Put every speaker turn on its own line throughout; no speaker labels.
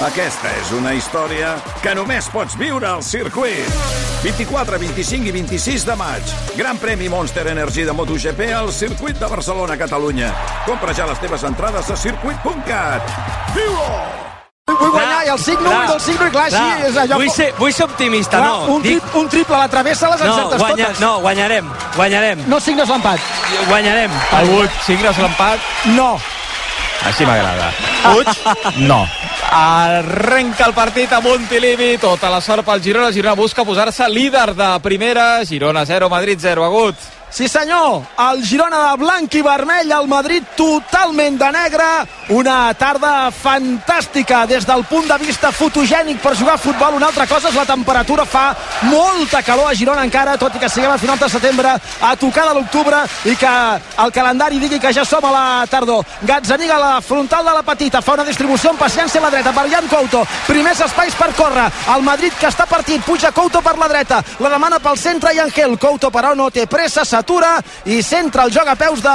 Aquesta és una història que només pots viure al circuit. 24, 25 i 26 de maig. Gran premi Monster Energy de MotoGP al circuit de Barcelona, Catalunya. Compra ja les teves entrades a circuit.cat. Viu-ho!
Vull guanyar i el signo,
Clar,
vull el signo i clar,
clar.
així és allò...
Vull ser, vull ser optimista,
Clar,
no.
un, tri, un triple a la travessa les
no,
encertes
guanya,
totes.
no, guanyarem, guanyarem,
No signes l'empat.
guanyarem.
Agut, signes l'empat.
No.
Així m'agrada. Puig, no. Arrenca el partit a Montilivi, tota la sort pel Girona. Girona busca posar-se líder de primera. Girona 0, Madrid 0. Agut.
Sí senyor, el Girona de blanc i vermell, el Madrid totalment de negre, una tarda fantàstica des del punt de vista fotogènic per jugar a futbol, una altra cosa és la temperatura, fa molta calor a Girona encara, tot i que siguem a final de setembre, a tocar de l'octubre i que el calendari digui que ja som a la tardor. Gazzaniga a la frontal de la petita, fa una distribució amb paciència a la dreta. Per Jan Couto, primers espais per córrer, el Madrid que està partit, puja Couto per la dreta, la demana pel centre i Angel, Couto però no té pressa, s'atura i centra el joc a peus de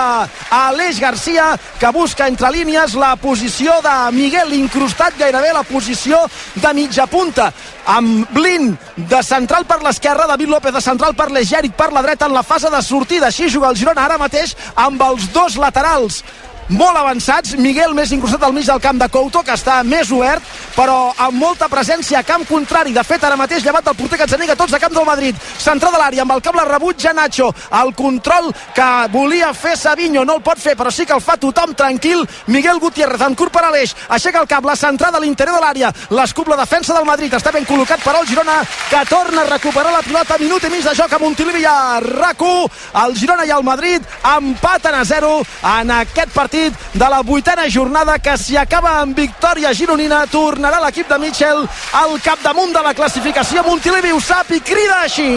Aleix Garcia que busca entre línies la posició de Miguel incrustat gairebé la posició de mitja punta. Amb Blin de central per l'esquerra David López de central per l'Egèric per la dreta. En la fase de sortida així juga el Girona ara mateix amb els dos laterals molt avançats, Miguel més incrustat al mig del camp de Couto, que està més obert, però amb molta presència a camp contrari. De fet, ara mateix llevat del porter Gazzaniga, tots a camp del Madrid. Centrada de l'àrea, amb el cable rebut ja Nacho. El control que volia fer Savinho no el pot fer, però sí que el fa tothom tranquil. Miguel Gutiérrez, en curt per a l'eix, aixeca el cap, la centrada a l'interior de l'àrea. L'escup la defensa del Madrid, està ben col·locat per al Girona, que torna a recuperar la pilota, minut i mig de joc a Montilivi i a RAC1. El Girona i el Madrid empaten a 0 en aquest partit de la vuitena jornada que si acaba amb victòria gironina tornarà l'equip de Mitchell al capdamunt de la classificació Montilivi ho sap i crida així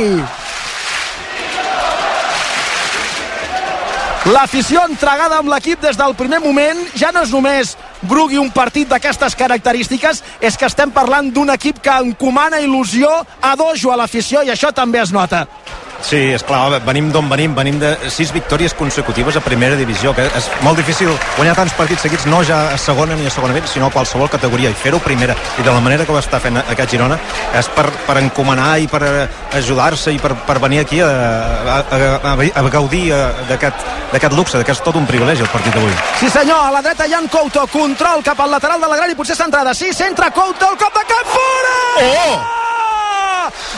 L'afició entregada amb l'equip des del primer moment ja no és només brugui un partit d'aquestes característiques, és que estem parlant d'un equip que encomana il·lusió a dojo a l'afició i això també es nota.
Sí, és clar, venim d'on venim, venim de sis victòries consecutives a primera divisió, que és molt difícil guanyar tants partits seguits, no ja a segona ni a segona B, sinó a qualsevol categoria, i fer-ho primera, i de la manera que ho està fent aquest Girona, és per, per encomanar i per ajudar-se i per, per venir aquí a, a, a, a gaudir d'aquest luxe, que és tot un privilegi el partit d'avui.
Sí senyor, a la dreta Jan Couto, control cap al lateral de la gran i potser centrada, sí, centra Couto, el cop de cap fora!
Oh!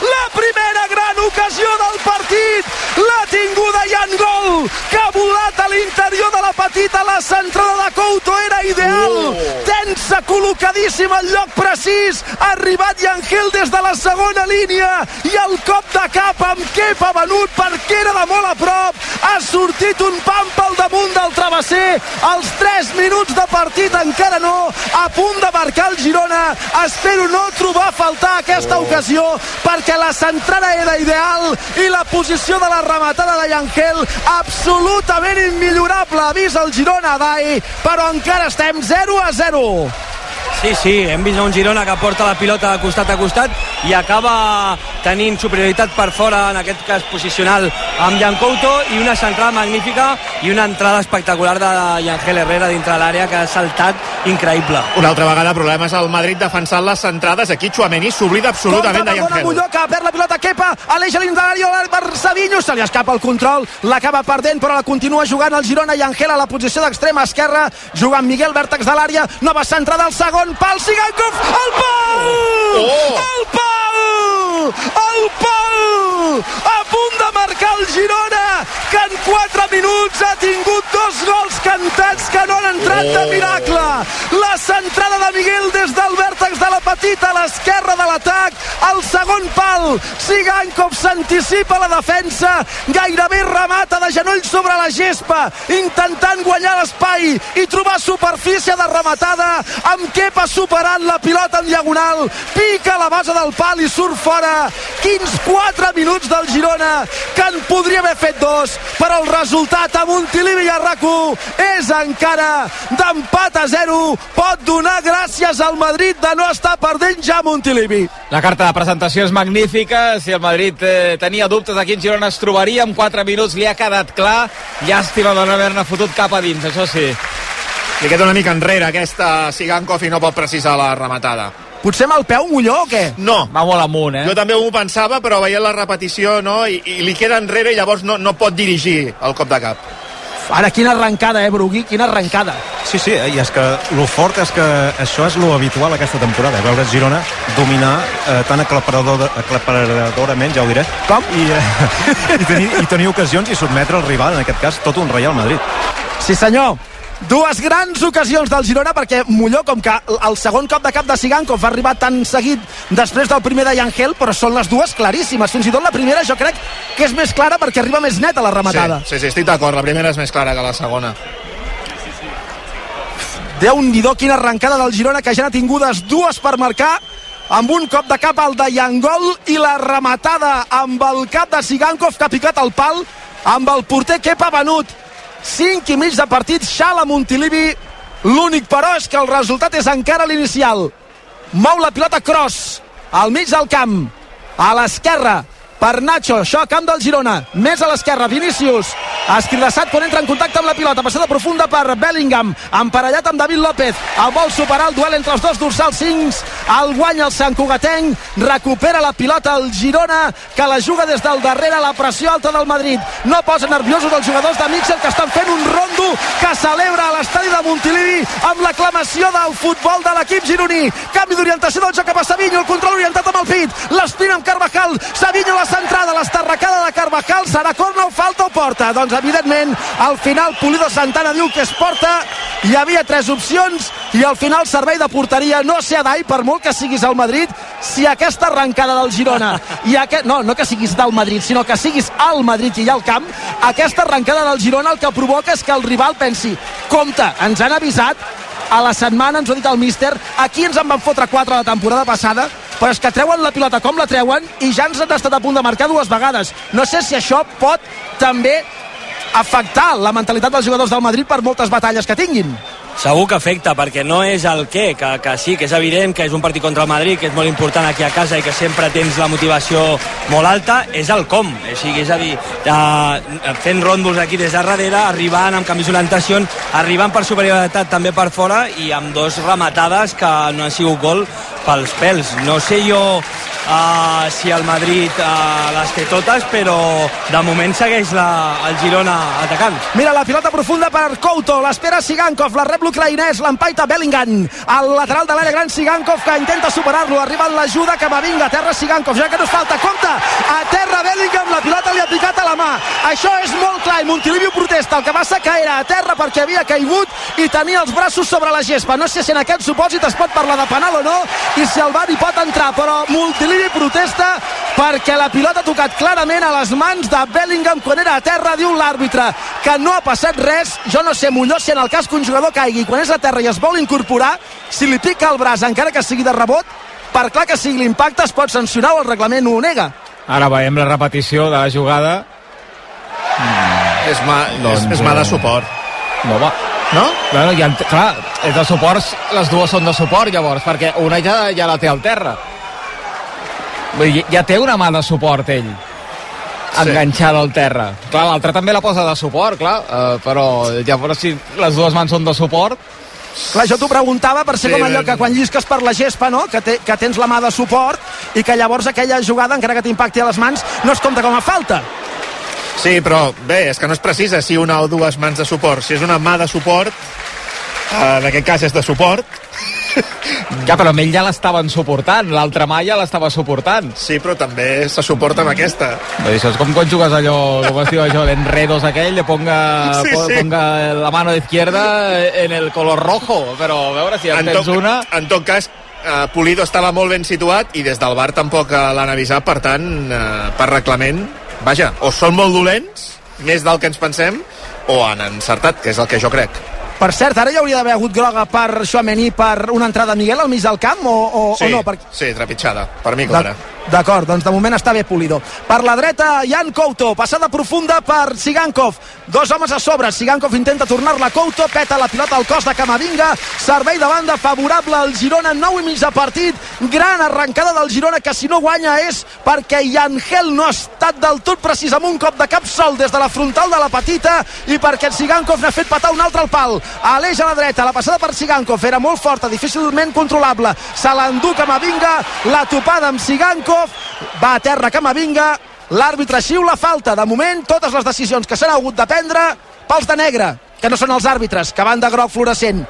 La primera gran ocasió del partit. L'ha tinguda Jan Gol. Que ha volat a l'interior de la petita la centrada de Couto era ideal.
Oh.
tensa, col·locadíssima al lloc precís. Ha arribat Yangel des de la segona línia. I el cop de cap amb Kepa venut perquè era de molt a prop ha sortit un pam pel damunt del travesser. Als 3 minuts de partit encara no. A punt de marcar el Girona. Espero no trobar a faltar aquesta ocasió perquè la centrada era ideal i la posició de la rematada de Yangel absolutament immillorable. Avís el Girona Dai però encara estem 0 a 0
Sí, sí, hem vist un Girona que porta la pilota de costat a costat i acaba tenint superioritat per fora, en aquest cas posicional, amb Jan Couto i una centrada magnífica i una entrada espectacular de Yangel Herrera dintre l'àrea que ha saltat increïble.
Una altra vegada problemes al Madrid defensant les centrades. Aquí Chouameni s'oblida absolutament de
Contra
Yangel.
que perd la pilota Kepa, aleix a l'interior per Savinho, se li escapa el control, l'acaba perdent, però la continua jugant el Girona i Angel a la posició d'extrema esquerra, jugant Miguel Vèrtex de l'àrea, nova centrada al segon pal, Sigankov, el pal!
Oh!
El pal! El pal! A punt de marcar el Girona, que en 4 minuts ha tingut dos gols cantats que no han entrat de miracle. La centrada de Miguel des del vèrtex de la petita a l'esquerra de l'atac, el segon pal, Sigankov s'anticipa la defensa, gairebé remata de genoll sobre la gespa, intentant guanyar l'espai i trobar superfície de rematada, amb Kepa superant la pilota en diagonal, pica la base del pal i surt fora. Quins 4 minuts del Girona, que en podria haver fet dos, però el resultat a Montilivi i a rac és encara d'empat a 0. Pot donar gràcies al Madrid de no estar perdent ja a Montilivi.
La carta de presentació és magnífica. Si el Madrid eh, tenia dubtes de quin Girona es trobaria, en 4 minuts li ha quedat clar. Llàstima de no haver-ne fotut cap a dins, això sí. Li queda una mica enrere aquesta Sigankov i no pot precisar la rematada.
Potser amb el peu Molló o què?
No,
Va molt amunt, eh?
jo també ho pensava, però veient la repetició no, i, i li queda enrere i llavors no, no pot dirigir el cop de cap.
Ara, quina arrencada, eh, Brugui? Quina arrencada.
Sí, sí, i és que lo fort és que això és lo habitual aquesta temporada, eh? veure Girona dominar eh, tan aclaparador, aclaparadorament, ja ho diré,
Com?
i, eh, i, tenir, i tenir ocasions i sotmetre el rival, en aquest cas tot un Real Madrid.
Sí, senyor. Dues grans ocasions del Girona perquè Molló, com que el segon cop de cap de Sigankov ha arribat tan seguit després del primer de Yangel, però són les dues claríssimes. Fins i tot la primera jo crec que és més clara perquè arriba més neta la rematada.
Sí, sí, sí estic d'acord, la primera és més clara que la segona.
Déu-n'hi-do, quina arrencada del Girona, que ja n'ha tingudes dues per marcar, amb un cop de cap al de Yangol i la rematada amb el cap de Sigankov que ha picat el pal amb el porter Kepa Benut. 5 i mig de partit, Xala Montilivi. L'únic, però, és que el resultat és encara l'inicial. Mou la pilota Cross, al mig del camp, a l'esquerra, per Nacho, això a camp del Girona. Més a l'esquerra, Vinícius escridassat quan entra en contacte amb la pilota. Passada profunda per Bellingham, emparellat amb David López, el vol superar el duel entre els dos dorsals 5, el guanya el Sant Cugatenc, recupera la pilota el Girona, que la juga des del darrere. La pressió alta del Madrid. No posa nerviosos els jugadors de Mitchell que estan fent un rondo que celebra a l'estadi de Montilivi amb l'aclamació del futbol de l'equip gironí. Canvi d'orientació del joc cap a Savinho el control orientat amb el pit, l'espina amb Carvajal. Savinho la centrada, l'estarracada de Carvajal serà corna o falta o porta? Doncs evidentment al final Pulido Santana diu que és porta. Hi havia tres opcions i al final servei de porteria. No sé Adai per molt que siguis al Madrid si aquesta arrencada del Girona i aquest, no, no que siguis del Madrid sinó que siguis al Madrid i al camp aquesta arrencada del Girona el que provoca és que el rival pensi compte, ens han avisat a la setmana ens ho ha dit el míster aquí ens en van fotre 4 la temporada passada però és que treuen la pilota com la treuen i ja ens han estat a punt de marcar dues vegades. No sé si això pot també afectar la mentalitat dels jugadors del Madrid per moltes batalles que tinguin
Segur que afecta, perquè no és el què, que, que sí, que és evident que és un partit contra el Madrid, que és molt important aquí a casa i que sempre tens la motivació molt alta, és el com. O sigui, és a dir, eh, fent ròndols aquí des de darrere, arribant amb canvis d'orientació, arribant per superioritat també per fora i amb dos rematades que no han sigut gol pels pèls. No sé jo uh, si el Madrid uh, les té totes, però de moment segueix la, el Girona atacant.
Mira la pilota profunda per Couto, l'espera Sigankov, la rep l'ucraïnès, l'empaita Bellingham, al lateral de l'àrea gran Sigankov que intenta superar-lo, arriba l'ajuda Camavinga, a terra Sigankov, ja que no es falta, compte, a terra Bellingham, la pilota li ha picat a la mà, això és molt clar. I Montilivi ho protesta, el que passa que era a terra perquè havia caigut i tenia els braços sobre la gespa, no sé si en aquest supòsit es pot parlar de penal o no i si el VAR hi pot entrar, però Montilivi protesta perquè la pilota ha tocat clarament a les mans de Bellingham quan era a terra, diu l'àrbitre que no ha passat res, jo no sé Molló si en el cas que un jugador caigui quan és a terra i es vol incorporar, si li pica el braç encara que sigui de rebot, per clar que sigui l'impacte es pot sancionar o el reglament ho nega
Ara veiem la repetició de la jugada.
És mà, doncs, és, és mà de suport.
No, va.
No?
Bueno, ja, clar, és de suports, les dues són de suport llavors, perquè una ja, ja la té al terra. Vull dir, ja té una mà de suport ell enganxada al terra. Clar, l'altra també la posa de suport, clar, uh, però llavors si les dues mans són de suport,
Clar, jo t'ho preguntava per ser
Sí,
com allò que quan llisques per la gespa, no? Que, te, que tens la mà de suport i que llavors aquella jugada, encara que t'impacti a les mans, no es compta com a falta.
Sí, però bé, és que no es precisa si una o dues mans de suport. Si és una mà de suport, eh, en aquest cas és de suport,
ja, però amb ell ja l'estaven suportant, l'altra mà ja l'estava suportant.
sí, però també se suporta amb aquesta.
Vull dir, això és com quan jugues allò, com es diu això, l'enredos aquell, le ponga,
Sí,
po-
sí.
ponga la mano de izquierda en el color rojo, però a veure si en
En
tens
tot,
una...
en tot cas, eh, Pulido estava molt ben situat i des del bar tampoc eh, l'han avisat, per tant, eh, per reglament, vaja, o són molt dolents, més del que ens pensem, o han encertat, que és el que jo crec.
Per cert, ara hi hauria d'haver hagut groga per Chouameni per una entrada de Miguel al mig del camp o, o,
Sí,
o no? Per...
sí, trepitjada, per mi clara.
D'acord, doncs de moment està bé Pulido. Per la dreta, Jan Couto, passada profunda per Sigankov. Dos homes a sobre, Sigankov intenta tornar-la. Couto, peta la pilota al cos de Camavinga, servei de banda favorable al Girona, 9 i mig de partit, gran arrencada del Girona que si no guanya és perquè Yangel no ha estat del tot precís amb un cop de cap sol des de la frontal de la petita i perquè Sigankov n'ha fet patar un altre al pal. Aleix a la dreta, la passada per Sigankov era molt forta, difícilment controlable. Se l'endú Camavinga. La topada amb Sigankov va a terra Camavinga l'àrbitre xiula falta, de moment totes les decisions que s'han hagut de prendre pels de negre, que no són els àrbitres que van de groc fluorescent.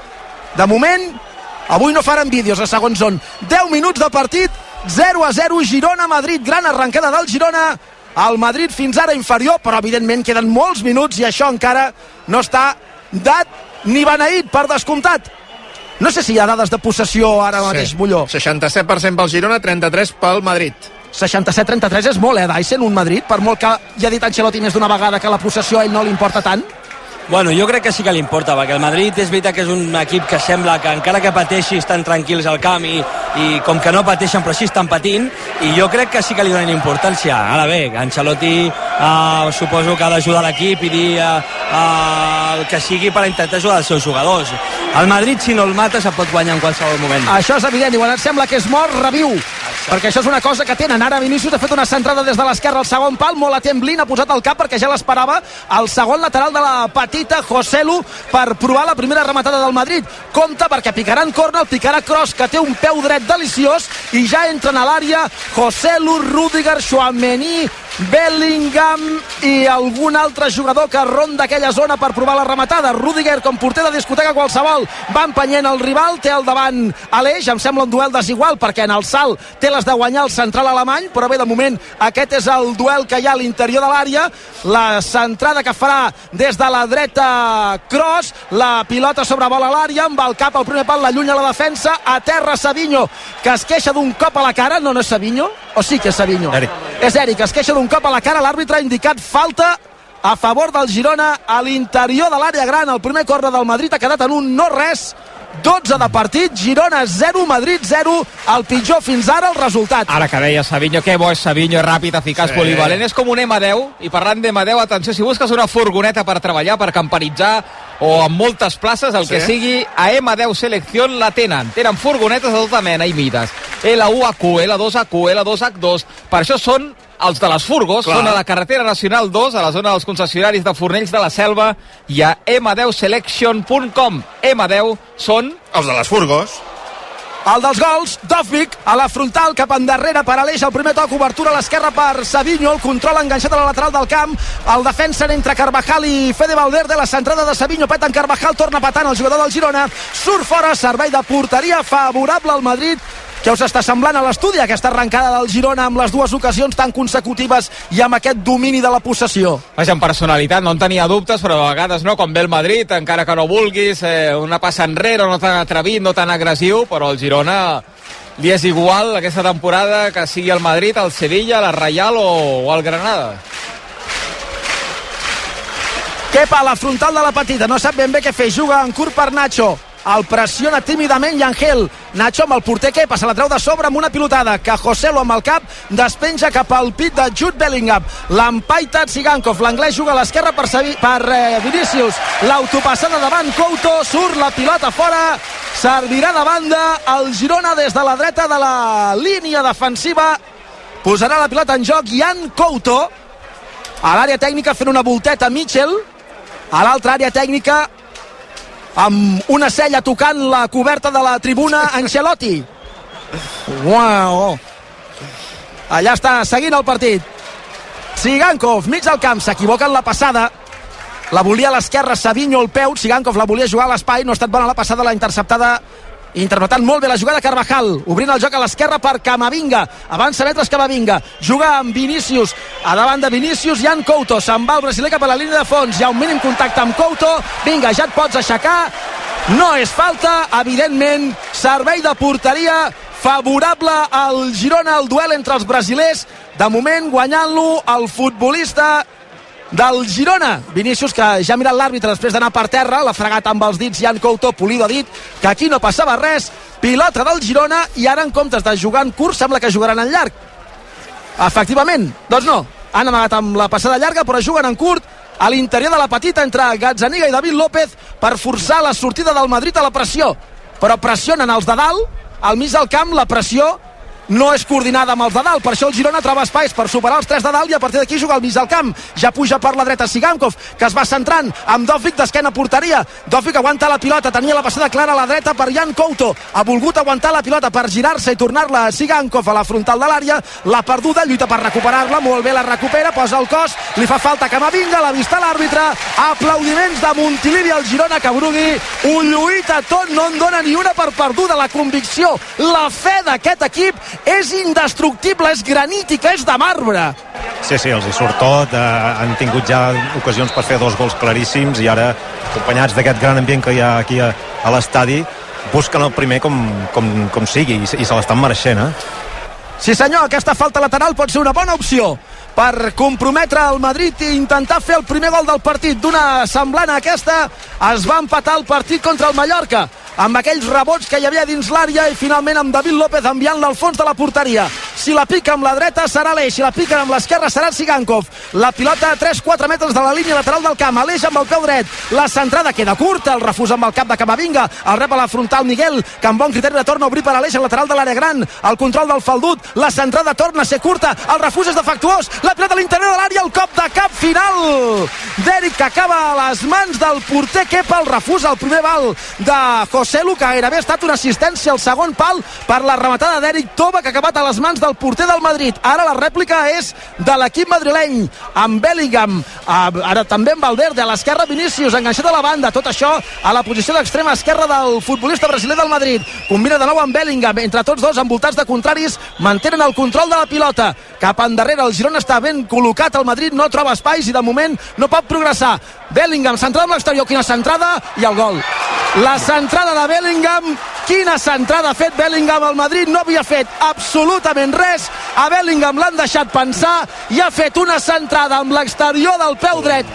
De moment, avui no faran vídeos a segons zon, 10 minuts de partit 0 a 0 Girona-Madrid gran arrencada del Girona. El Madrid fins ara inferior, però evidentment queden molts minuts i això encara no està dat ni beneït per descomptat. No sé si hi ha dades de possessió ara mateix, Molló.
67% pel Girona, 33 pel Madrid.
67-33 és molt, eh, Dyson, un Madrid, per molt que ja ha dit Ancelotti més d'una vegada que la possessió a ell no li importa tant.
Bueno, jo crec que sí que li importa, perquè el Madrid és veritat que és un equip que sembla que encara que pateixi estan tranquils al camp i, i com que no pateixen però sí estan patint i jo crec que sí que li donen importància. Ara bé, Ancelotti eh, suposo que ha d'ajudar l'equip i dir eh, eh, el que sigui per intentar ajudar els seus jugadors. El Madrid, si no el mata, se pot guanyar en qualsevol moment.
Això és evident, i quan et sembla que és mort, reviu. Perquè això és una cosa que tenen. Ara Vinícius ha fet una centrada des de l'esquerra al segon pal, molt atent Blin, ha posat el cap perquè ja l'esperava el segon lateral de la petita Joselu per provar la primera rematada del Madrid. Compte perquè picaran corner, picarà Cross, que té un peu dret deliciós, i ja entren a l'àrea Joselu, Rudiger, Chouameni, Bellingham i algun altre jugador que ronda aquella zona per provar la rematada. Rudiger, com porter de discoteca qualsevol, va empenyent el rival, té al davant Aleix, em sembla un duel desigual perquè en el salt té les de guanyar el central alemany, però bé, de moment aquest és el duel que hi ha a l'interior de l'àrea. La centrada que farà des de la dreta Cross, la pilota sobrevola l'àrea, amb el cap al primer pal, l'allunya la defensa, a terra Savinho, que es queixa d'un cop a la cara, no, no és Savinho, o sí que és Savinho?
Eric.
És Eric, es queixa d'un cop a la cara, l'àrbitre ha indicat falta a favor del Girona a l'interior de l'àrea gran. El primer corre del Madrid ha quedat en un no res 12 de partit, Girona 0, Madrid 0, el pitjor fins ara el resultat.
Ara que deia Savinho, que bo és Savinho, ràpid, eficaç,
Sí.
sí. polivalent, és com un M10, i parlant d'M10, atenció, si busques una furgoneta per treballar, per camperitzar, o amb moltes places, el
Sí.
que sigui, a M10 Selección la tenen. Tenen furgonetes de tota mena i mides. L1AQ, L2AQ, L2H2, per això són els de les furgos,
Clar.
són a la carretera nacional 2, a la zona dels concessionaris de Fornells de la Selva, i a m10selection.com. M10 són
Els de les furgos.
El dels gols, Dovvik, a la frontal, cap endarrere per Aleix, el primer toc, obertura a l'esquerra per Savinho, el control enganxat a la lateral del camp, el defensa entre Carvajal i Fede Valverde, la centrada de Savinho, peta en Carvajal, torna patant el jugador del Girona, surt fora, servei de porteria favorable al Madrid, què us està semblant a l'estudi aquesta arrencada del Girona amb les dues ocasions tan consecutives i amb aquest domini de la possessió?
Vaja, en personalitat, no en tenia dubtes, però a vegades no, com ve el Madrid, encara que no vulguis, eh, una passa enrere, no tan atrevit, no tan agressiu, però el Girona li és igual aquesta temporada que sigui el Madrid, el Sevilla, la Reial o, o el Granada.
Kepa a la frontal de la petita, no sap ben bé què fer, juga en curt per Nacho, el pressiona tímidament i Angel Nacho amb el porter Kepa, se la treu de sobre amb una pilotada que Joselo amb el cap despenja cap al pit de Jude Bellingham. L'empaita Sigankov, l'anglès juga a l'esquerra per, Savi, per eh, Vinicius. L'autopassada davant Couto, surt la pilota fora, servirà de banda el Girona des de la dreta de la línia defensiva. Posarà la pilota en joc Jan Couto. A l'àrea tècnica fent una volteta Mitchell. A l'altra àrea tècnica amb una cella tocant la coberta de la tribuna Ancelotti. Uau. Allà està seguint el partit. Sigankov, mig del camp s'equivoca en la passada. La volia a l'esquerra, Savinho al peu. Sigankov la volia jugar a l'espai, no ha estat bona la passada la interceptada interpretant molt bé la jugada Carvajal, obrint el joc a l'esquerra per Camavinga, avança metres Camavinga. Juga amb Vinícius. A davant de Vinícius, Jan Couto. Se'n va el brasiler cap a la línia de fons, hi ha un mínim contacte amb Couto, vinga, ja et pots aixecar. No és falta, evidentment servei de porteria favorable al Girona, el duel entre els brasilers, de moment guanyant-lo el futbolista del Girona. Vinícius, que ja ha mirat l'àrbitre després d'anar per terra, l'ha fregat amb els dits Jan Couto, Pulido ha dit que aquí no passava res, pilota del Girona i ara en comptes de jugar en curt sembla que jugaran en llarg. Efectivament, doncs no, han amagat amb la passada llarga però juguen en curt a l'interior de la petita entre Gazzaniga i David López per forçar la sortida del Madrid a la pressió però pressionen els de dalt al mig del camp la pressió no és coordinada amb els de dalt, per això el Girona troba espais per superar els tres de dalt i a partir d'aquí juga al mig del camp. Ja puja per la dreta Sigankov, que es va centrant amb Dòfic d'esquena porteria. Dòfic aguanta la pilota, tenia la passada clara a la dreta per Jan Couto. Ha volgut aguantar la pilota per girar-se i tornar-la a Sigankov a la frontal de l'àrea. La perduda, lluita per recuperar-la, molt bé la recupera, posa el cos, li fa falta Camavinga, l'ha vista l'àrbitre. Aplaudiments de Montilivi al Girona que Brugui ho lluita tot, no en dona ni una per perduda. La convicció, la fe d'aquest equip és indestructible, és granítica, és de marbre.
Sí, sí, els hi surt tot. Eh, han tingut ja ocasions per fer dos gols claríssims i ara, acompanyats d'aquest gran ambient que hi ha aquí a, a l'estadi, busquen el primer com, com, com sigui i, i se l'estan mereixent, eh?
Sí senyor, aquesta falta lateral pot ser una bona opció per comprometre el Madrid i intentar fer el primer gol del partit d'una semblant a aquesta es va empatar el partit contra el Mallorca amb aquells rebots que hi havia dins l'àrea i finalment amb David López enviant-la al fons de la porteria. Si la pica amb la dreta serà l'Eix, si la pica amb l'esquerra serà Sigankov. La pilota a 3-4 metres de la línia lateral del camp, Aleix amb el peu dret. La centrada queda curta, el refús amb el cap de Camavinga, el rep a la frontal Miguel, que amb bon criteri la torna a obrir per Aleix al lateral de l'àrea gran. El control del faldut, la centrada torna a ser curta, el refús és defectuós, la pilota a l'interior de l'àrea, el cop de cap final. d'Eric acaba a les mans del porter. Kepa, el refús al primer bal de Lu, que gairebé ha estat una assistència al segon pal per la rematada d'Eric Toba, que ha acabat a les mans del porter del Madrid. Ara la rèplica és de l'equip madrileny, amb Bellingham, ara també amb Valverde, a l'esquerra Vinícius, enganxat a la banda, tot això a la posició d'extrema esquerra del futbolista brasiler del Madrid. Combina de nou amb Bellingham, entre tots dos envoltats de contraris, mantenen el control de la pilota. Cap endarrere, el Girona està ben col·locat, el Madrid no troba espais i de moment no pot progressar. Bellingham, centrada amb l'exterior, quina centrada, i el gol. La centrada de Bellingham, quina centrada ha fet Bellingham al Madrid, no havia fet absolutament res, a Bellingham l'han deixat pensar i ha fet una centrada amb l'exterior del peu dret,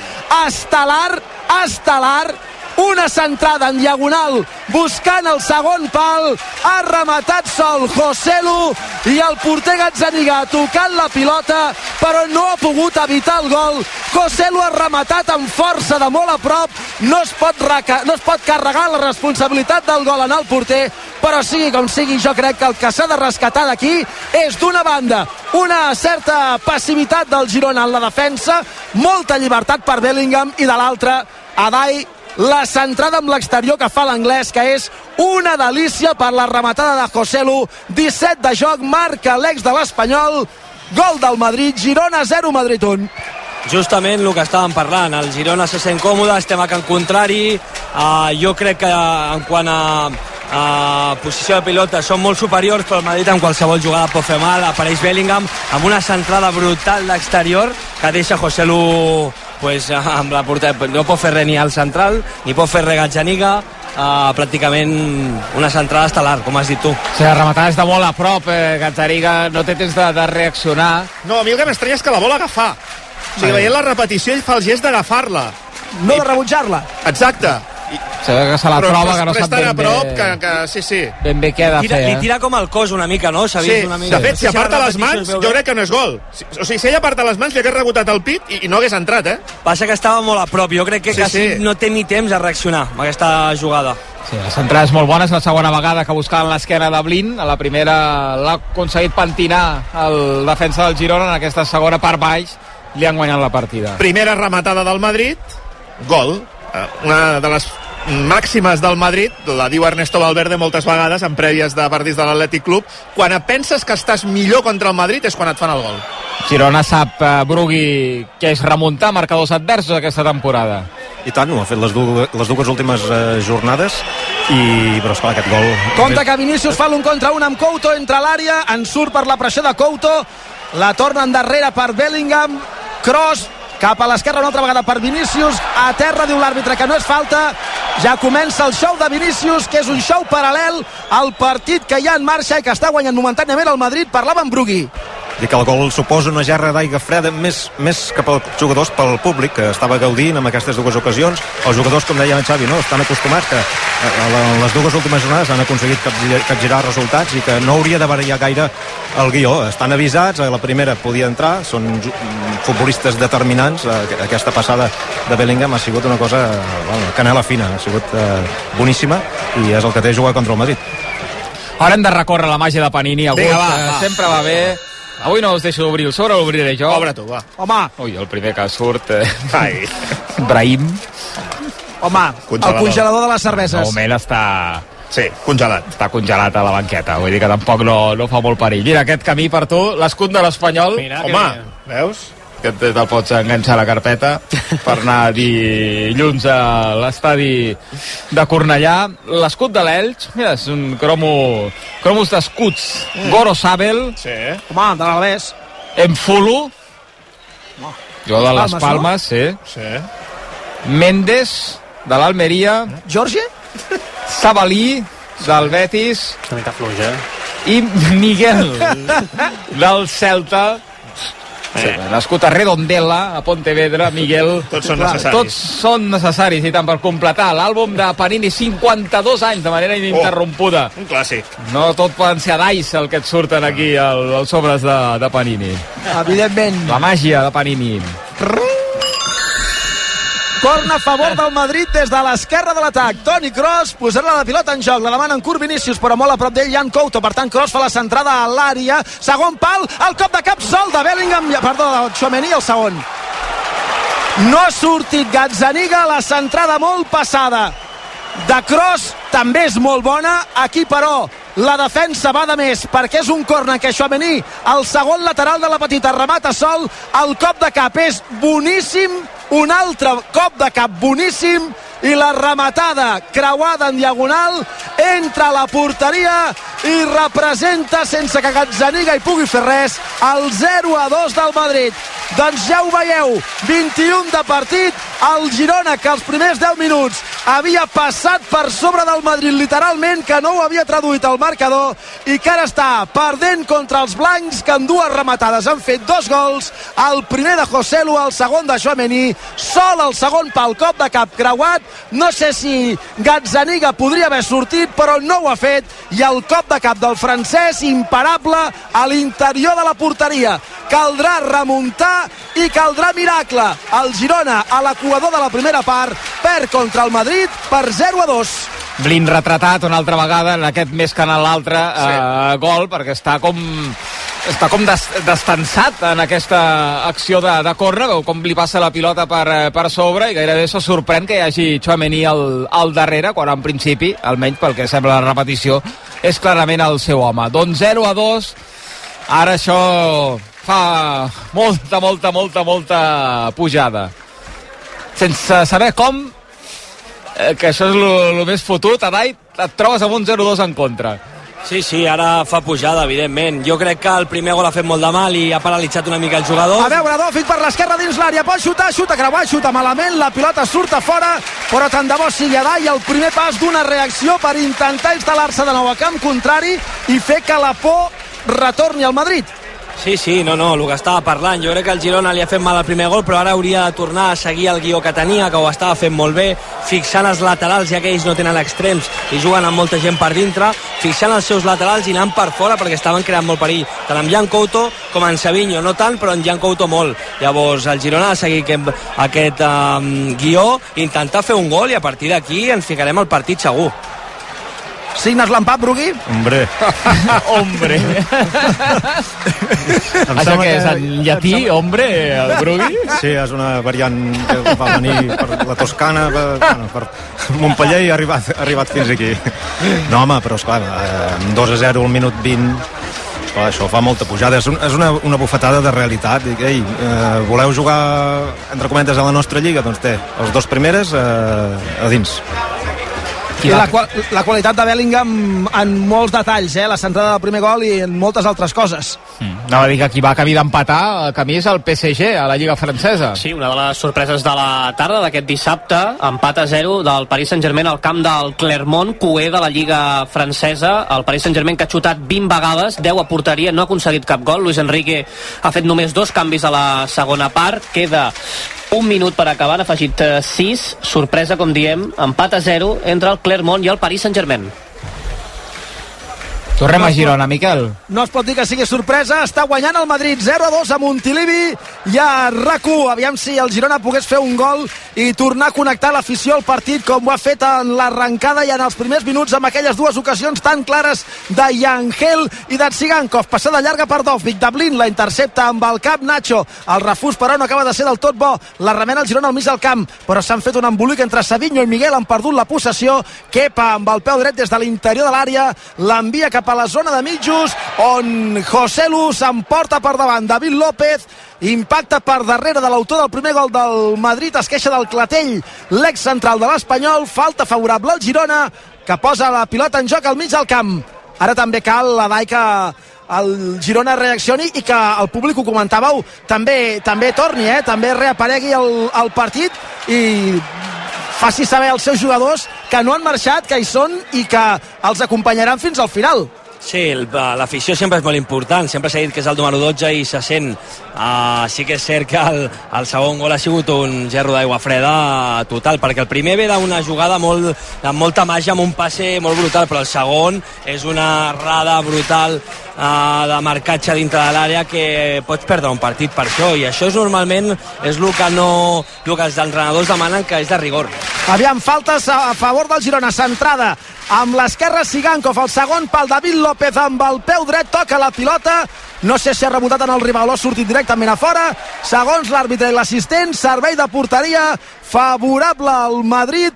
estel·lar, estel·lar, una centrada en diagonal buscant el segon pal. Ha rematat sol Joselu i el porter Gazzaniga tocant la pilota però no ha pogut evitar el gol. Joselu ha rematat amb força de molt a prop. No es pot, no es pot carregar la responsabilitat del gol en el porter però sigui com sigui jo crec que el que s'ha de rescatar d'aquí és d'una banda una certa passivitat del Girona en la defensa molta llibertat per Bellingham i de l'altra Adai la centrada amb l'exterior que fa l'anglès, que és una delícia per la rematada de Joselu. 17 de joc, marca l'ex de l'Espanyol. Gol del Madrid, Girona 0, Madrid 1
justament el que estàvem parlant el Girona se sent còmode, estem a Can Contrari uh, jo crec que en quant a, a posició de pilota són molt superiors però el Madrid en qualsevol jugada pot fer mal apareix Bellingham amb una centrada brutal d'exterior que deixa José Lu pues, amb la porteria no pot fer res ni al central ni pot fer res Gazzaniga uh, pràcticament una centrada estel·lar, com has dit tu.
Sí, la rematada és de molt a prop, eh, Gazzaniga no té temps de, de reaccionar.
No, a mi el que m'estranya és que la vol agafar. O sigui, veient la repetició, ell fa el gest d'agafar-la.
No de rebutjar-la.
Exacte.
I, se ve que se la
però,
troba, que no sap ben
a prop,
bé...
que, que, sí, sí.
Ben bé què ha de
tira,
fer,
Li
eh?
tira com el cos una mica, no? S'ha
Sí,
una mica.
de fet, si aparta les mans, jo crec que no és gol. Si- O sigui, si ell aparta les mans, li hagués rebotat el pit i, i no hagués entrat, eh?
Passa que estava molt a prop. Jo crec que
Sí,
quasi
sí.
no té ni temps a reaccionar amb aquesta jugada.
Sí, la centrada és molt bona, és la segona vegada que buscaven l'esquena de Blin. A la primera l'ha aconseguit pentinar el defensa del Girona, en aquesta segona part baix li han guanyat la partida.
Primera rematada del Madrid, gol. Eh, Una de les màximes del Madrid, la diu Ernesto Valverde moltes vegades en prèvies de partits de l'Atlètic Club, quan et penses que estàs millor contra el Madrid és quan et fan el gol.
Girona sap, eh, Brugui, que és remuntar marcadors adversos aquesta temporada.
I tant, ho ha fet les, du les dues últimes eh, jornades i, però esclar, aquest gol...
Compte que Vinícius fa l'un contra un amb Couto entre l'àrea, en surt per la pressió de Couto, la torna endarrere per Bellingham, cross cap a l'esquerra una altra vegada per Vinícius, a terra diu l'àrbitre que no és falta, ja comença el show de Vinícius, que és un show paral·lel al partit que hi ha en marxa i que està guanyant momentàniament el Madrid, parlava amb Brugui.
I que el gol suposa una gerra d'aigua freda més, més cap als jugadors pel públic que estava gaudint amb aquestes dues ocasions els jugadors, com deia en Xavi, no? estan acostumats que eh, les dues últimes jornades han aconseguit capgirar, resultats i que no hauria de variar gaire el guió estan avisats, a la primera podia entrar són futbolistes determinants eh, aquesta passada de Bellingham ha sigut una cosa, bueno, canela fina ha sigut eh, boníssima i és el que té jugar contra el Madrid
Haurem de recórrer la màgia de Panini. Avui,
Vinga, va, va.
sempre va bé. Avui no us deixo obrir el sobre, l'obriré jo.
Obre tu, va.
Home,
Ui, el primer que surt... Eh,
Ai.
Brahim.
home,
Congelador.
el congelador de les
De
cerveses.
moment està,
Sí, congelat.
està congelat a la banqueta. Vull dir que tampoc no, no fa molt perill. Mira, aquest camí per tu, l'escut de l'Espanyol.
Que
Home,
bé.
veus? Que te- te'l pots enganxar a la carpeta per anar dilluns a l'estadi de Cornellà. L'escut de l'Elx, mira, és un cromo, cromos d'escuts. Goro Sabel,
Sí.
Home, de l'Albés.
Enfulu, jo de les
Palmes, no?
Palmes, sí.
Sí.
Mendes, de l'Almeria,
Jorge?
Sabalí, del Betis,
Una mica fluix, eh?
i Miguel del Celta sí, nascut a Redondela a Pontevedra, Miguel.
Tots són
Clar,
necessaris.
tots són necessaris i tant per completar l'àlbum de Panini 52 anys de manera ininterrompuda.
Un clàssic.
no tot poden ser a Dice el que et surten aquí al, als sobres de, de Panini.
Evidentment.
la màgia de Panini
Corna a favor del Madrid des de l'esquerra de l'atac. Toni Kroos posarà la pilota en joc. La demana en curt Vinícius, però molt a prop d'ell Jan Couto. Per tant, Kroos fa la centrada a l'àrea. Segon pal, el cop de cap sol de Bellingham. Perdó, de Chouameni, el segon. No ha sortit Gazzaniga, la centrada molt passada de Kroos també és molt bona. Aquí, però, la defensa va de més perquè és un corner que Chouameni, el segon lateral de la petita, remata sol. El cop de cap és boníssim, un altre cop de cap boníssim i la rematada creuada en diagonal entra a la porteria i representa sense que Gazzaniga hi pugui fer res el 0 a 2 del Madrid. Doncs ja ho veieu 21 de partit el Girona que els primers 10 minuts havia passat per sobre del Madrid literalment que no ho havia traduït al marcador i que ara està perdent contra els blancs que en dues rematades han fet dos gols el primer de Joselu, el segon de Chouameni sol el segon pel cop de cap creuat. No sé si Gazzaniga podria haver sortit però no ho ha fet. I el cop de cap del francès imparable a l'interior de la porteria. Caldrà remuntar i caldrà miracle. El Girona a l'equador de la primera part perd contra el Madrid per 0 a 2
Blin retratat una altra vegada en aquest més que en l'altre eh, gol perquè està com està com des, destensat en aquesta acció de, de córner, com li passa la pilota per, eh, per sobre i gairebé se sorprèn que hi hagi Chouameni al, al darrere, quan en principi, almenys pel que sembla la repetició, és clarament el seu home. Doncs 0 a 2, ara això fa molta, molta, molta, molta pujada. Sense saber com, eh, que això és el més fotut, Adai, et trobes amb un 0-2 en contra.
Sí, sí, ara fa pujada, evidentment. Jo crec que el primer gol ha fet molt de mal i ha paralitzat una mica el jugador.
A veure, Dòfic per l'esquerra dins l'àrea, pot xutar, xuta creuat, xuta malament, la pilota surt a fora, però tant de bo sigui a i el primer pas d'una reacció per intentar instal·lar-se de nou a camp contrari i fer que la por retorni al Madrid.
Sí, sí, no, no, el que estava parlant. Jo crec que el Girona li ha fet mal el primer gol, però ara hauria de tornar a seguir el guió que tenia, que ho estava fent molt bé, fixant els laterals, ja que ells no tenen extrems i juguen amb molta gent per dintre, fixant els seus laterals i anant per fora perquè estaven creant molt perill, tant amb Jan Couto com en Savinho, no tant, però en Jan Couto molt. Llavors el Girona ha de seguir aquest, aquest um, guió, intentar fer un gol i a partir d'aquí ens ficarem al partit segur.
Signes l'empat, Brugui?
Hombre,
Hombre. Això
sembla
que és en llatí, hombre, el Brugui?
Sí, és una variant que va venir per la Toscana, per, bueno, per Montpellier i ha arribat, ha arribat fins aquí. No, home, però esclar, eh, amb 2 a 0 al minut 20, esclar, això fa molta pujada. És, un, és una, una bufetada de realitat. Dic, ei, eh, voleu jugar, entre cometes, a la nostra lliga? Doncs té, els dos primeres eh, a dins.
I la, qual la qualitat de Bellingham en molts detalls, eh? la centrada del primer gol i en moltes altres coses.
Anava a dir que qui va camí d'empatar, camí és el PSG, a la Lliga Francesa.
Sí, una de les sorpreses de la tarda d'aquest dissabte, empat a 0 del Paris Saint-Germain al camp del Clermont, coer de la Lliga Francesa. El Paris Saint-Germain que ha xutat 20 vegades, 10 a porteria, no ha aconseguit cap gol. Luis Enrique ha fet només dos canvis a la segona part. Queda un minut per acabar, han afegit 6. Sorpresa, com diem, empat a 0 entre el Clermont i el Paris Saint-Germain.
Tornem
No
a Girona, Miquel.
No es pot dir que sigui sorpresa, està guanyant el Madrid 0-2 a Montilivi i a RAC1. Aviam si el Girona pogués fer un gol i tornar a connectar l'afició al partit com ho ha fet en l'arrencada i en els primers minuts amb aquelles dues ocasions tan clares de Yangel i de Tsigankov. Passada llarga per Dovvik, de Blin la intercepta amb el cap Nacho. El refús, però, no acaba de ser del tot bo. La remena el Girona al mig del camp, però s'han fet un embolic entre Savinho i Miguel, han perdut la possessió. Kepa amb el peu dret des de l'interior de l'àrea, l'envia cap a la zona de mitjos, on José Lu s'emporta per davant. David López impacta per darrere de l'autor del primer gol del Madrid, es queixa del Clatell, l'ex central de l'Espanyol, falta favorable al Girona, que posa la pilota en joc al mig del camp. Ara també cal la DAI que el Girona reaccioni i que el públic, ho comentàveu, també també torni, eh? també reaparegui el, el partit i faci saber als seus jugadors que no han marxat, que hi són i que els acompanyaran fins al final.
Sí, el- l'afició sempre és molt important, sempre s'ha dit que és el número 12 i se sent. Uh, sí que és cert que el, el segon gol ha sigut un gerro d'aigua freda total, perquè el primer ve d'una jugada molt, amb molta màgia, amb un passe molt brutal, però el segon és una errada brutal uh, de marcatge dintre de l'àrea que pots perdre un partit per això, i això és normalment és el que, no, el que els entrenadors demanen que és de rigor.
Aviam, faltes a, favor del Girona, centrada amb l'esquerra Sigankov, el segon pal David López amb el peu dret, toca la pilota, no sé si ha rebotat en el rival o ha sortit directament a fora, segons l'àrbitre i l'assistent, servei de porteria favorable al Madrid,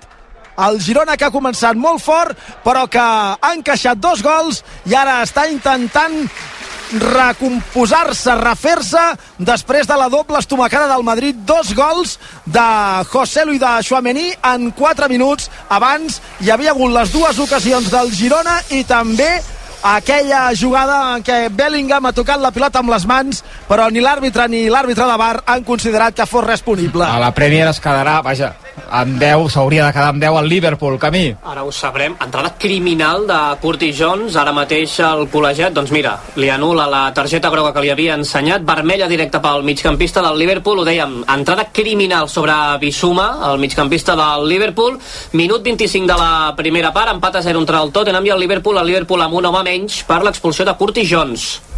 el Girona que ha començat molt fort però que ha encaixat dos gols i ara està intentant recomposar-se, refer-se després de la doble estomacada del Madrid. Dos gols de José Lu i de Chouameni en 4 minuts. Abans hi havia hagut les dues ocasions del Girona i també aquella jugada en què Bellingham ha tocat la pilota amb les mans però ni l'àrbitre ni l'àrbitre de bar han considerat que fos res punible.
A la Premier es quedarà, vaja, amb 10, s'hauria de quedar amb 10 al Liverpool, camí.
Ara ho sabrem. Entrada criminal de Curtis Jones, ara mateix el col·legiat, doncs mira, li anul·la la targeta groga que li havia ensenyat, vermella directa pel migcampista del Liverpool, ho dèiem, entrada criminal sobre Bisuma, el migcampista del Liverpool, minut 25 de la primera part, empat a 0 entre el Tottenham i el Liverpool, el Liverpool amb un home menys per l'expulsió de Curtis Jones.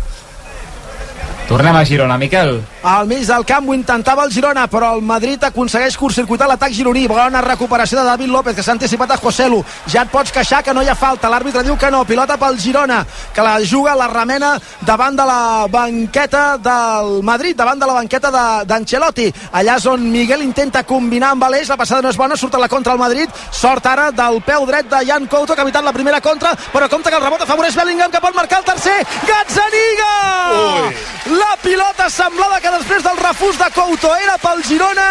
Tornem a Girona, Miquel.
Al mig del camp ho intentava el Girona, però el Madrid aconsegueix curtcircuitar l'atac gironí. Bona recuperació de David López, que s'ha anticipat a José Lu. Ja et pots queixar que no hi ha falta. L'àrbitre diu que no. Pilota pel Girona, que la juga, la remena davant de la banqueta del Madrid, davant de la banqueta de- d'Ancelotti. Allà és on Miguel intenta combinar amb Aleix. La passada no és bona, surt a la contra al Madrid. Sort ara del peu dret de Jan Couto, que ha evitat la primera contra, però compta que el rebot afavoreix Bellingham, que pot marcar el tercer. Gazzaniga! La pilota semblava que després del refús de Couto era pel Girona,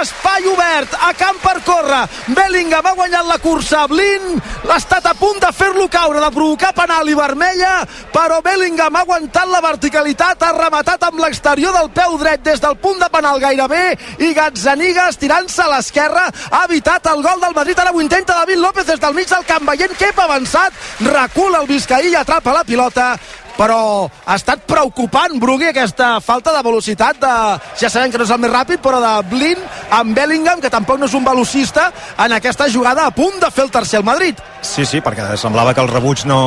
espai obert, a camp per córrer. Bellingham ha guanyat la cursa, Blin ha estat a punt de fer-lo caure, de provocar penal i vermella, però Bellingham ha aguantat la verticalitat, ha rematat amb l'exterior del peu dret des del punt de penal gairebé, i Gazzaniga, estirant-se a l'esquerra, ha evitat el gol del Madrid. Ara ho intenta David López des del mig del camp, veient que ha avançat, recula el Vizcaí i atrapa la pilota però ha estat preocupant Brugui aquesta falta de velocitat de, ja sabem que no és el més ràpid però de Blin amb Bellingham que tampoc no és un velocista en aquesta jugada a punt de fer el tercer al Madrid
Sí, sí, perquè semblava que el rebuig no,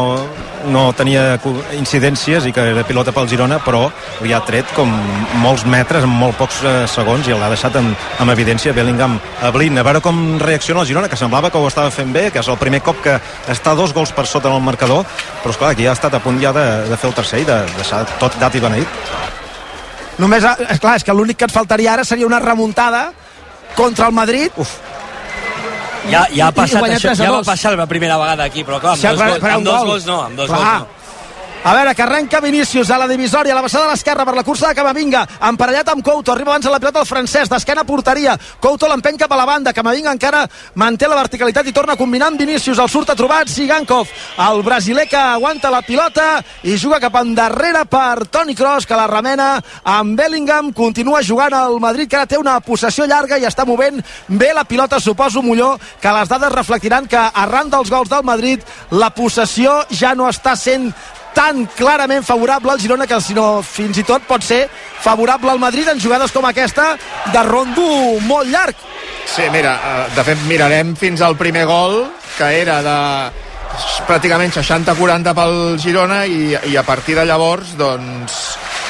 no tenia incidències i que era pilota pel Girona, però li ha tret com molts metres en molt pocs eh, segons i l'ha deixat en, amb evidència Bellingham a Blin. A veure com reacciona el Girona, que semblava que ho estava fent bé, que és el primer cop que està dos gols per sota en el marcador, però esclar, aquí ha estat a punt ja de, de fer el tercer i de deixar tot dat i beneït.
només, és clar, és que l'únic que et faltaria ara seria una remuntada contra el Madrid Uf,
Ja, ja ha passat això,
3 a
ja va
2.
passar la primera vegada aquí, però clar, amb,
Sí,
dos, gols, amb dos
gol.
gols no, amb dos
Clar.
gols no.
A veure, que arrenca Vinícius a la divisòria, a la vessada de l'esquerra per la cursa de Camavinga, emparellat amb Couto, arriba abans a la pilota el francès, d'esquena porteria, Couto l'empeny cap a la banda, Camavinga encara manté la verticalitat i torna a combinar amb Vinícius, el surt a trobat Sigankov, el brasiler que aguanta la pilota i juga cap endarrere per Toni Kroos, que la remena amb Bellingham, continua jugant al Madrid, que ara té una possessió llarga i està movent bé la pilota, suposo Molló, que les dades reflectiran que arran dels gols del Madrid, la possessió ja no està sent tan clarament favorable al Girona que sinó fins i tot pot ser favorable al Madrid en jugades com aquesta de rondo molt llarg.
Sí, mira, eh, de fet mirarem fins al primer gol, que era de pràcticament 60-40 pel Girona i, i a partir de llavors doncs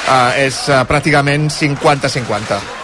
eh, és eh, pràcticament 50-50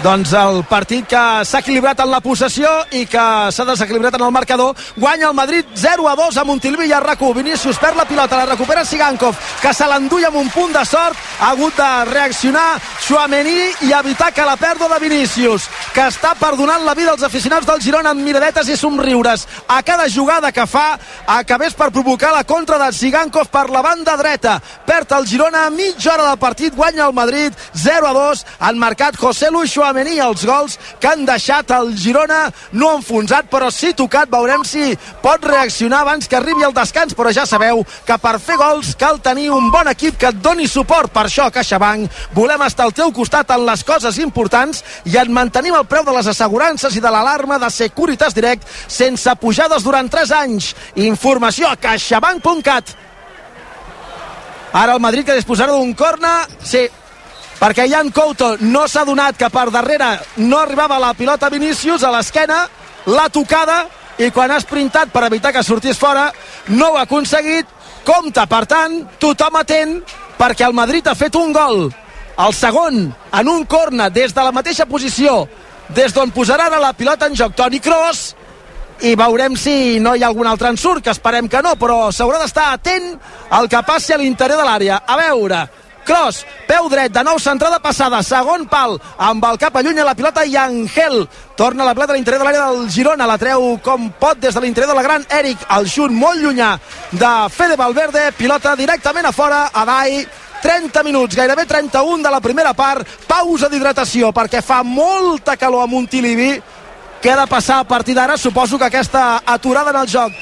doncs el partit que s'ha equilibrat en la possessió i que s'ha desequilibrat en el marcador guanya el Madrid 0 a 2 a Montilivi i a RAC1 Vinícius perd la pilota, la recupera Sigankov que se l'enduia amb un punt de sort ha hagut de reaccionar Chouameni i evitar que la pèrdua de Vinícius que està perdonant la vida als aficionats del Girona amb miradetes i somriures. A cada jugada que fa acabés per provocar la contra de Sigankov per la banda dreta. Perd el Girona a mitja hora del partit guanya el Madrid 0 a 2 han marcat José Luis Chouameni els gols que han deixat el Girona no enfonsat però sí tocat, veurem si pot reaccionar abans que arribi el descans però ja sabeu que per fer gols cal tenir un bon equip que et doni suport. Per això CaixaBank volem estar al teu costat en les coses importants i et mantenim el preu de les assegurances i de l'alarma de Securitas Direct sense pujades durant 3 anys. Informació a caixabank.cat Ara el Madrid que disposarà d'un corna. Sí, perquè Jan Couto no s'ha donat que per darrere no arribava la pilota Vinícius a l'esquena, la tocada i quan ha sprintat per evitar que sortís fora no ho ha aconseguit compta per tant tothom atent perquè el Madrid ha fet un gol el segon en un corna des de la mateixa posició des d'on posarà la pilota en joc Toni Kroos i veurem si no hi ha algun altre ensurt, que esperem que no, però s'haurà d'estar atent al que passi a l'interior de l'àrea. A veure, Cross, peu dret, de nou centrada passada, segon pal, amb el cap allunya la pilota i Angel. Torna la pilota a l'interior de l'àrea del Girona, la treu com pot des de l'interior de la gran Eric, el xut molt llunyà de Fede Valverde, pilota directament a fora, a Dai, 30 minuts, gairebé 31 de la primera part, pausa d'hidratació perquè fa molta calor a Montilivi, què ha de passar a partir d'ara? Suposo que aquesta aturada en el joc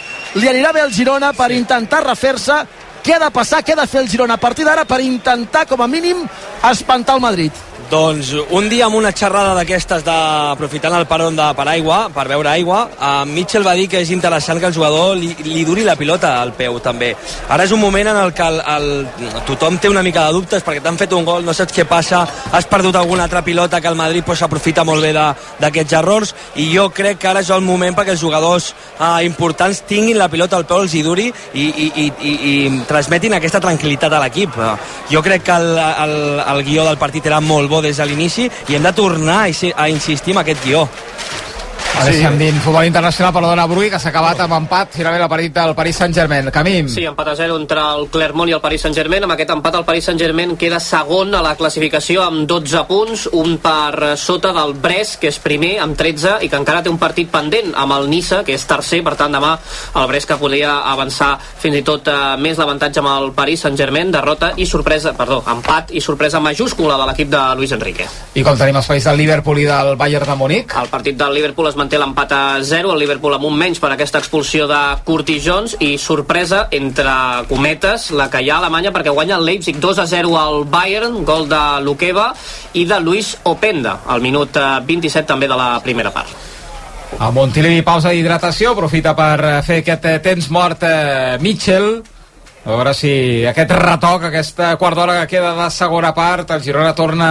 li anirà bé al Girona per intentar refer-se què ha de passar, què ha de fer el Girona a partir d'ara per intentar, com a mínim, espantar el Madrid?
Doncs un dia amb una xerrada d'aquestes d'aprofitant el paron de per aigua, per veure aigua, eh, Mitchell va dir que és interessant que el jugador li, li duri la pilota al peu també. Ara és un moment en el que el, el, tothom té una mica de dubtes perquè t'han fet un gol, no saps què passa, has perdut alguna altra pilota que el Madrid pues, s'aprofita molt bé d'aquests errors i jo crec que ara és el moment perquè els jugadors eh, importants tinguin la pilota al peu, els hi duri i, i, i, i, i transmetin aquesta tranquil·litat a l'equip. Jo crec que el, el, el guió del partit era molt bo des de l'inici i hem de tornar a insistir en aquest guió.
A sí. deixem dins futbol internacional per donar Brui, que s'ha acabat amb empat finalment el partit del Paris Saint-Germain. Camim.
Sí, empat a 0 entre el Clermont i el Paris Saint-Germain. Amb aquest empat el Paris Saint-Germain queda segon a la classificació amb 12 punts, un per sota del Brest, que és primer, amb 13, i que encara té un partit pendent amb el Nissa, que és tercer, per tant demà el Brest que podria avançar fins i tot eh, més l'avantatge amb el Paris Saint-Germain, derrota i sorpresa, perdó, empat i sorpresa majúscula de l'equip de Luis Enrique.
I com tenim els països del Liverpool i del Bayern de Múnich?
El partit del Liverpool es manté l'empat a 0, el Liverpool amb un menys per aquesta expulsió de Curtis Jones i sorpresa entre cometes la que hi ha a Alemanya perquè guanya el Leipzig 2 a 0 al Bayern, gol de Luqueva i de Luis Openda al minut 27 també de la primera part.
A Montilivi pausa d'hidratació, aprofita per eh, fer aquest eh, temps mort eh, Mitchell, a veure si aquest retoc, aquesta quart d'hora que queda de segona part, el Girona torna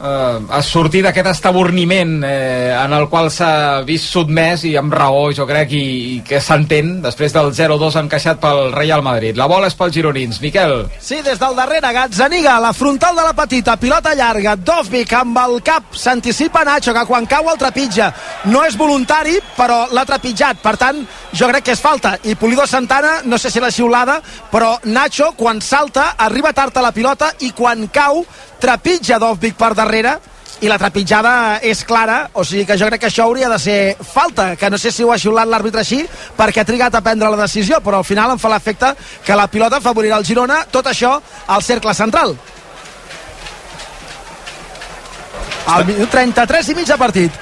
eh, a sortir d'aquest estaborniment eh, en el qual s'ha vist sotmès i amb raó jo crec i, i que s'entén després del 0-2 encaixat pel Real Madrid. La bola és pels gironins, Miquel.
Sí, des del darrere, Gazzaniga, la frontal de la petita, pilota llarga, Dovvik amb el cap, s'anticipa Nacho que quan cau el trepitja, no és voluntari però l'ha trepitjat, per tant jo crec que és falta, i Polido Santana no sé si l'ha xiulada, però Nacho quan salta, arriba tard a la pilota i quan cau trepitja Dovvik per darrere i la trepitjada és clara, o sigui que jo crec que això hauria de ser falta, que no sé si ho ha xiulat l'àrbitre així, perquè ha trigat a prendre la decisió, però al final em fa l'efecte que la pilota favorirà el Girona, tot això al cercle central. Al minut 33 i mig de partit.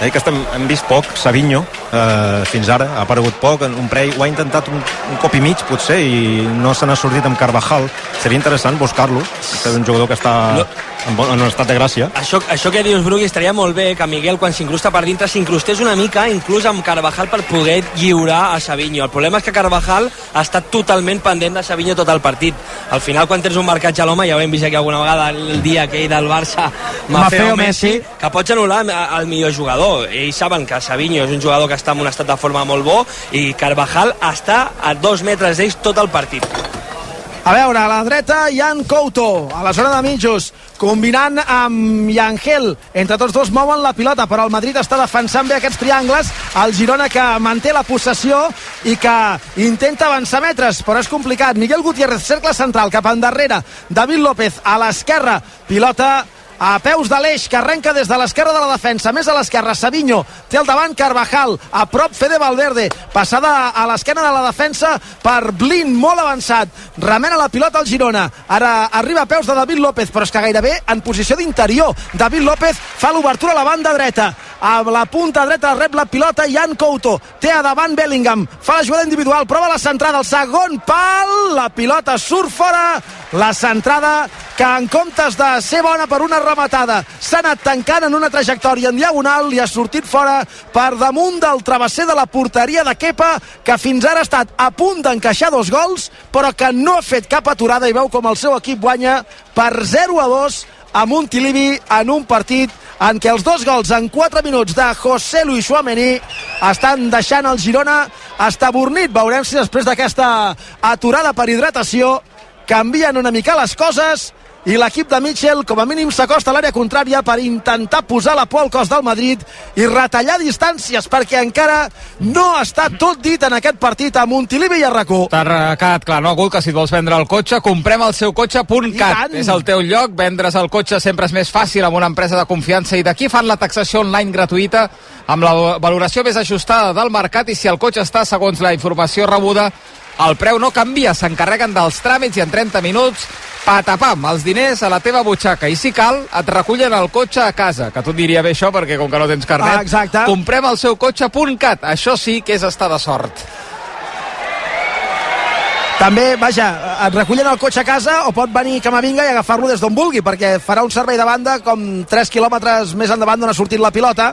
Eh, que hem, hem vist poc, Savinho, eh, fins ara, ha aparegut poc, un prei, ho ha intentat un, un cop i mig, potser, i no se n'ha sortit amb Carvajal. Seria interessant buscar-lo, és un jugador que està... No en, bon, en un estat de gràcia.
Això, això que dius, Brugui, estaria molt bé que Miguel, quan s'incrusta per dintre, s'incrustés una mica, inclús amb Carvajal, per poder lliurar a Savinho. El problema és que Carvajal ha estat totalment pendent de Savinho tot el partit. Al final, quan tens un marcatge a l'home, ja ho hem vist aquí alguna vegada el dia aquell del Barça, Mafeo Messi, que pots anul·lar el millor jugador. Ells saben que Savinho és un jugador que està en un estat de forma molt bo i Carvajal està a dos metres d'ells tot el partit.
A veure, a la dreta, Jan Couto, a la zona de mitjos, combinant amb Yangel. Entre tots dos mouen la pilota, però el Madrid està defensant bé aquests triangles. El Girona que manté la possessió i que intenta avançar metres, però és complicat. Miguel Gutiérrez, cercle central, cap endarrere. David López a l'esquerra, pilota a peus de l'eix que arrenca des de l'esquerra de la defensa més a l'esquerra Savinho té al davant Carvajal a prop Fede Valverde passada a l'esquena de la defensa per Blin molt avançat remena la pilota al Girona ara arriba a peus de David López però és que gairebé en posició d'interior David López fa l'obertura a la banda dreta a la punta dreta rep la pilota Jan Couto té a davant Bellingham fa la jugada individual prova la centrada al segon pal la pilota surt fora la centrada que en comptes de ser bona per una rematada s'ha anat tancant en una trajectòria en diagonal i ha sortit fora per damunt del travesser de la porteria de Kepa que fins ara ha estat a punt d'encaixar dos gols però que no ha fet cap aturada i veu com el seu equip guanya per 0 a 2 a Montilivi en un partit en què els dos gols en 4 minuts de José Luis Suamení estan deixant el Girona estabornit. Veurem si després d'aquesta aturada per hidratació canvien una mica les coses i l'equip de Mitchell com a mínim s'acosta a l'àrea contrària per intentar posar la por al cos del Madrid i retallar distàncies perquè encara no està tot dit en aquest partit a Montilivi i a Racó.
T'ha quedat clar, no, Gul, que si et vols vendre el cotxe, comprem el seu cotxe.cat. És el teu lloc, vendre's el cotxe sempre és més fàcil amb una empresa de confiança i d'aquí fan la taxació online gratuïta amb la valoració més ajustada del mercat i si el cotxe està segons la informació rebuda el preu no canvia, s'encarreguen dels tràmits i en 30 minuts patapam, els diners a la teva butxaca i si cal, et recullen el cotxe a casa que tu diria bé això perquè com que no tens carnet
ah, exacte.
comprem el seu cotxe.cat això sí que és estar de sort
també, vaja, et recullen el cotxe a casa o pot venir Camavinga i agafar-lo des d'on vulgui, perquè farà un servei de banda com 3 quilòmetres més endavant d'on ha sortit la pilota.